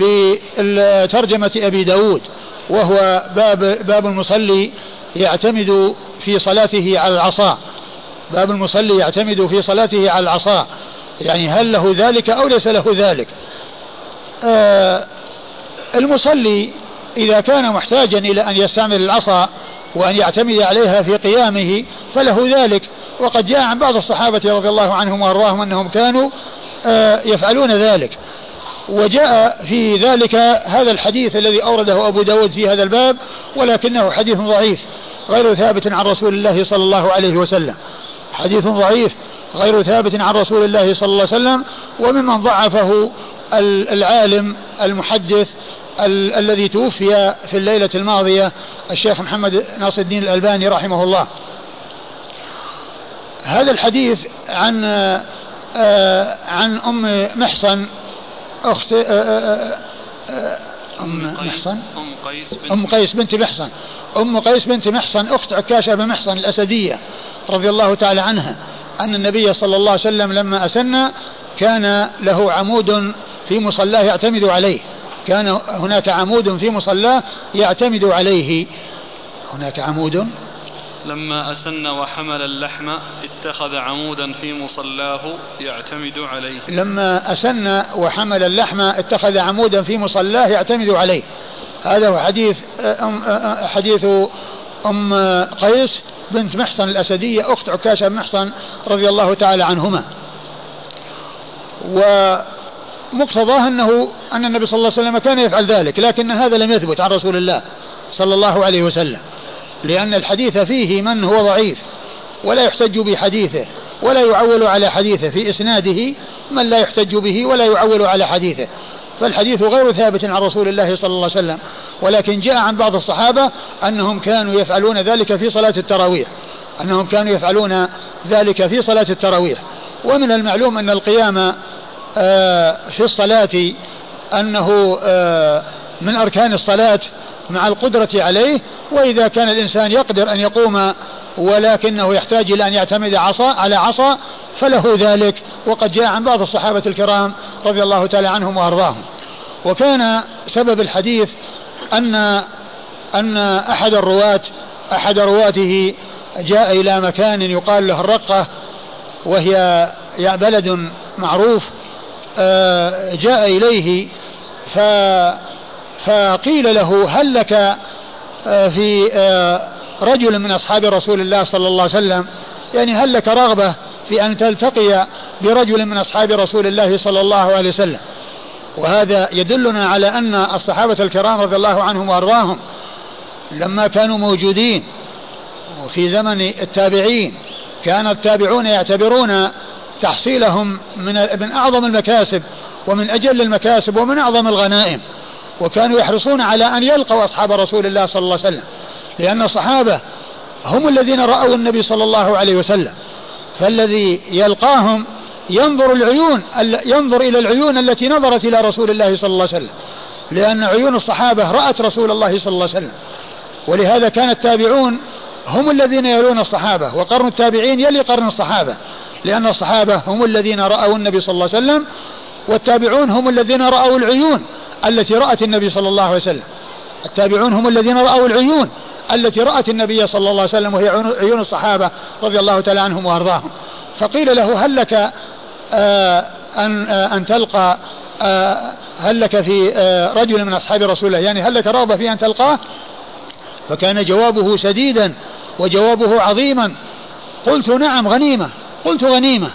بترجمة أبي داود وهو باب, باب المصلي يعتمد في صلاته على العصا. باب المصلي يعتمد في صلاته على العصا. يعني هل له ذلك أو ليس له ذلك؟ آه المصلي إذا كان محتاجا إلى أن يستعمل العصا وأن يعتمد عليها في قيامه فله ذلك. وقد جاء عن بعض الصحابة رضي الله عنهم وأرضاهم أنهم كانوا آه يفعلون ذلك. وجاء في ذلك هذا الحديث الذي أورده أبو داود في هذا الباب ولكنه حديث ضعيف غير ثابت عن رسول الله صلى الله عليه وسلم. حديث ضعيف غير ثابت عن رسول الله صلى الله عليه وسلم وممن ضعفه العالم المحدث ال الذي توفي في الليلة الماضية الشيخ محمد ناصر الدين الألباني رحمه الله. هذا الحديث عن آه عن أم محصن أخت آه آه, أم محصن؟ أم قيس بنت أم قيس بنت محصن. أم قيس بنت محصن أخت عكاشة بن محصن الأسدية رضي الله تعالى عنها أن النبي صلى الله عليه وسلم لما أسن كان له عمود في مصلاه يعتمد عليه. كان هناك عمود في مصلاه يعتمد عليه. هناك عمود. لما أسن وحمل اللحم اتخذ عمودا في مصلاه يعتمد عليه. لما أسن وحمل اللحم اتخذ عمودا في مصلاه يعتمد عليه. هذا هو حديث أم حديث أم قيس بنت محصن الأسدية أخت عكاشة بن محصن رضي الله تعالى عنهما. ومقتضاه أنه أن النبي صلى الله عليه وسلم كان يفعل ذلك لكن هذا لم يثبت عن رسول الله صلى الله عليه وسلم لأن الحديث فيه من هو ضعيف ولا يحتج بحديثه ولا يعول على حديثه في إسناده من لا يحتج به ولا يعول على حديثه. فالحديث غير ثابت عن رسول الله صلى الله عليه وسلم ولكن جاء عن بعض الصحابة أنهم كانوا يفعلون ذلك في صلاة التراويح أنهم كانوا يفعلون ذلك في صلاة التراويح. ومن المعلوم أن القيام في الصلاة أنه آه، من أركان الصلاة مع القدرة عليه وإذا كان الإنسان يقدر أن يقوم ولكنه يحتاج إلى أن يعتمد عصا على عصا فله ذلك. وقد جاء عن بعض الصحابة الكرام رضي الله تعالى عنهم وأرضاهم. وكان سبب الحديث أن أن أحد الرواة أحد رواته جاء إلى مكان يقال له الرقة وهي بلد معروف آه، جاء إليه فقيل له هل لك آه، في آه، رجل من أصحاب رسول الله صلى الله عليه وسلم؟ يعني هل لك رغبة في أن تلتقي برجل من أصحاب رسول الله صلى الله عليه وسلم؟ وهذا يدلنا على أن الصحابة الكرام رضي الله عنهم وأرضاهم لما كانوا موجودين وفي زمن التابعين كان التابعون يعتبرون تحصيلهم من من أعظم المكاسب ومن أجل المكاسب ومن أعظم الغنائم. وكانوا يحرصون على أن يلقوا أصحاب رسول الله صلى الله عليه وسلم لأن الصحابة هم الذين رأوا النبي صلى الله عليه وسلم. فالذي يلقاهم ينظر العيون ينظر إلى العيون التي نظرت إلى رسول الله صلى الله عليه وسلم لأن عيون الصحابة رأت رسول الله صلى الله عليه وسلم. ولهذا كان التابعون هم الذين يلون الصحابة وقرن التابعين يلي قرن الصحابة. لأن الصحابة هم الذين رأوا النبي صلى الله عليه وسلم والتابعون هم الذين رأوا العيون التي رأت النبي صلى الله عليه وسلم. التابعون هم الذين رأوا العيون التي رأت النبي صلى الله عليه وسلم وهي عيون الصحابة رضي الله تعالى عنهم وأرضاهم. فقيل له هل لك آه أن, آه أن تلقى آه هل لك في آه رجل من أصحاب رسول الله؟ يعني هل لك رغبة في أن تلقاه؟ فكان جوابه سديدا وجوابه عظيما. قلت نعم غنيمة. قلت غنيمة.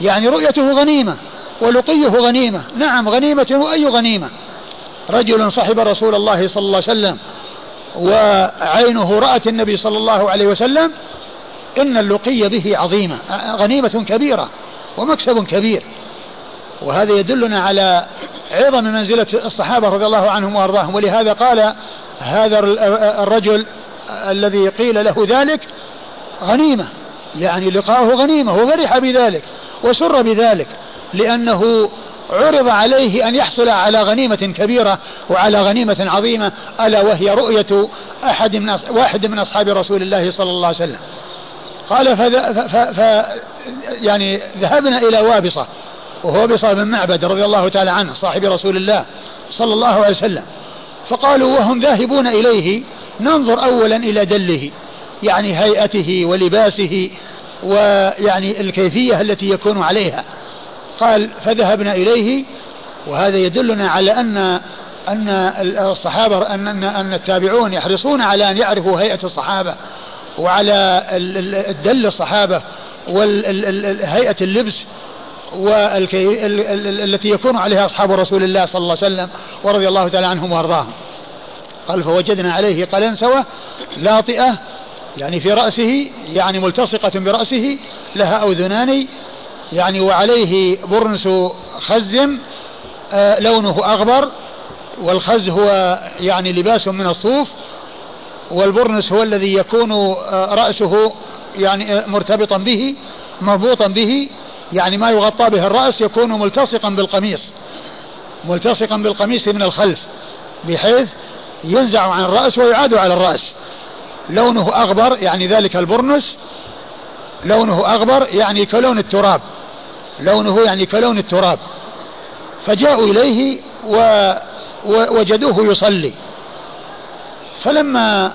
يعني رؤيته غنيمة ولقيه غنيمة. نعم غنيمة وأي غنيمة. رجل صحب رسول الله صلى الله عليه وسلم وعينه رأت النبي صلى الله عليه وسلم إن اللقي به عظيمة. غنيمة كبيرة ومكسب كبير. وهذا يدلنا على عظم منزلة الصحابة رضي الله عنهم وأرضاهم. ولهذا قال هذا الرجل الذي قيل له ذلك غنيمة. يعني لقاؤه غنيمة وفرح بذلك وسر بذلك لأنه عرض عليه أن يحصل على غنيمة كبيرة وعلى غنيمة عظيمة ألا وهي رؤية أحد من واحد من أصحاب رسول الله صلى الله عليه وسلم. قال ف... ف... ف... يعني ذهبنا إلى وابصة وهو وابصة بن معبد رضي الله تعالى عنه صاحب رسول الله صلى الله عليه وسلم. فقالوا وهم ذاهبون إليه ننظر أولا إلى دله. يعني هيئته ولباسه ويعني الكيفية التي يكون عليها. قال فذهبنا إليه. وهذا يدلنا على أن أن الصحابة أن أن, التابعون يحرصون على أن يعرفوا هيئة الصحابة وعلى الدل الصحابة وهيئة اللبس والكي التي يكون عليها أصحاب رسول الله صلى الله عليه وسلم ورضي الله تعالى عنهم وأرضاهم. قال فوجدنا عليه قلنسوة لاطئة يعني في رأسه يعني ملتصقة برأسه لها أذنان يعني وعليه برنس خز آه لونه أغبر والخز هو يعني لباس من الصوف والبرنس هو الذي يكون آه رأسه يعني آه مرتبطا به مربوطا به يعني ما يغطى به الرأس يكون ملتصقا بالقميص ملتصقا بالقميص من الخلف بحيث ينزع عن الرأس ويعاد على الرأس. لونه أغبر يعني ذلك البرنس لونه أغبر يعني كلون التراب لونه يعني كلون التراب فجاءوا إليه ووجدوه يصلي فلما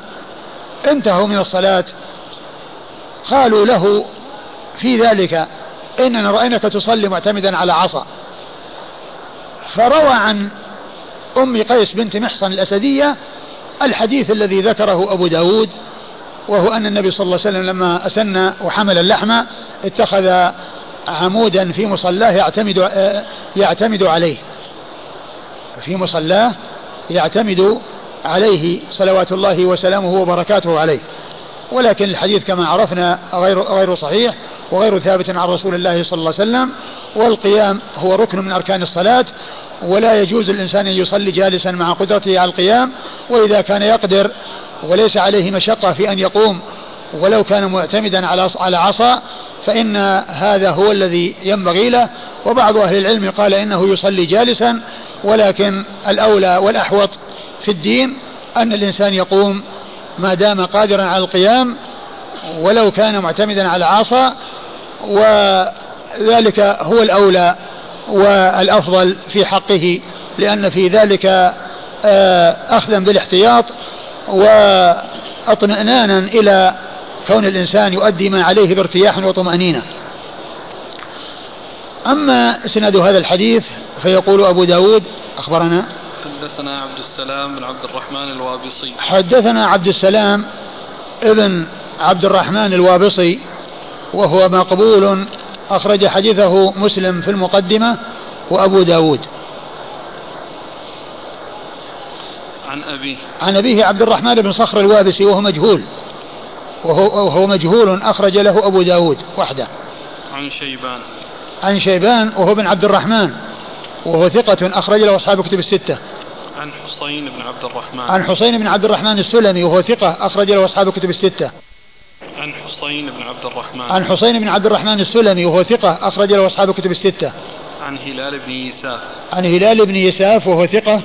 انتهوا من الصلاة قالوا له في ذلك إننا رأيناك تصلي معتمدا على عصا فروى عن أم قيس بنت محصن الأسدية الحديث الذي ذكره أبو داود وهو أن النبي صلى الله عليه وسلم لما أسن وحمل اللحم اتخذ عمودا في مصلاه يعتمد يعتمد عليه. في مصلاه يعتمد عليه صلوات الله وسلامه وبركاته عليه. ولكن الحديث كما عرفنا غير غير صحيح وغير ثابت عن رسول الله صلى الله عليه وسلم والقيام هو ركن من أركان الصلاة ولا يجوز الإنسان أن يصلي جالسا مع قدرته على القيام وإذا كان يقدر وليس عليه مشقة في أن يقوم ولو كان معتمدا على على عصا فإن هذا هو الذي ينبغي له. وبعض أهل العلم قال إنه يصلي جالسا ولكن الأولى والأحوط في الدين أن الإنسان يقوم ما دام قادرا على القيام ولو كان معتمدا على عصا وذلك هو الأولى. والأفضل في حقه لأن في ذلك آه، أخذا بالاحتياط واطمئنانا إلى كون الإنسان يؤدي ما عليه بارتياح وطمأنينة. أما إسناد هذا الحديث فيقول أبو داود أخبرنا. حدثنا عبد السلام بن عبد الرحمن الوابصي. حدثنا عبد السلام ابن عبد الرحمن الوابصي وهو مقبول أخرج حديثه مسلم في المقدمة وأبو داود. عن أبيه عن أبيه عبد الرحمن بن صخر الوابسي وهو مجهول. وهو, وهو مجهول أخرج له أبو داود وحده. عن شيبان. عن شيبان وهو بن عبد الرحمن. وهو ثقة أخرج له أصحاب كتب الستة. عن حسين بن عبد الرحمن. عن حسين بن عبد الرحمن السلمي وهو ثقة أخرج له أصحاب كتب الستة. عن حسين بن عبد الرحمن. عن حسين بن عبد الرحمن السلمي وهو ثقة أخرج له أصحاب كتب الستة. عن هلال بن يساف. عن هلال بن يساف وهو ثقة.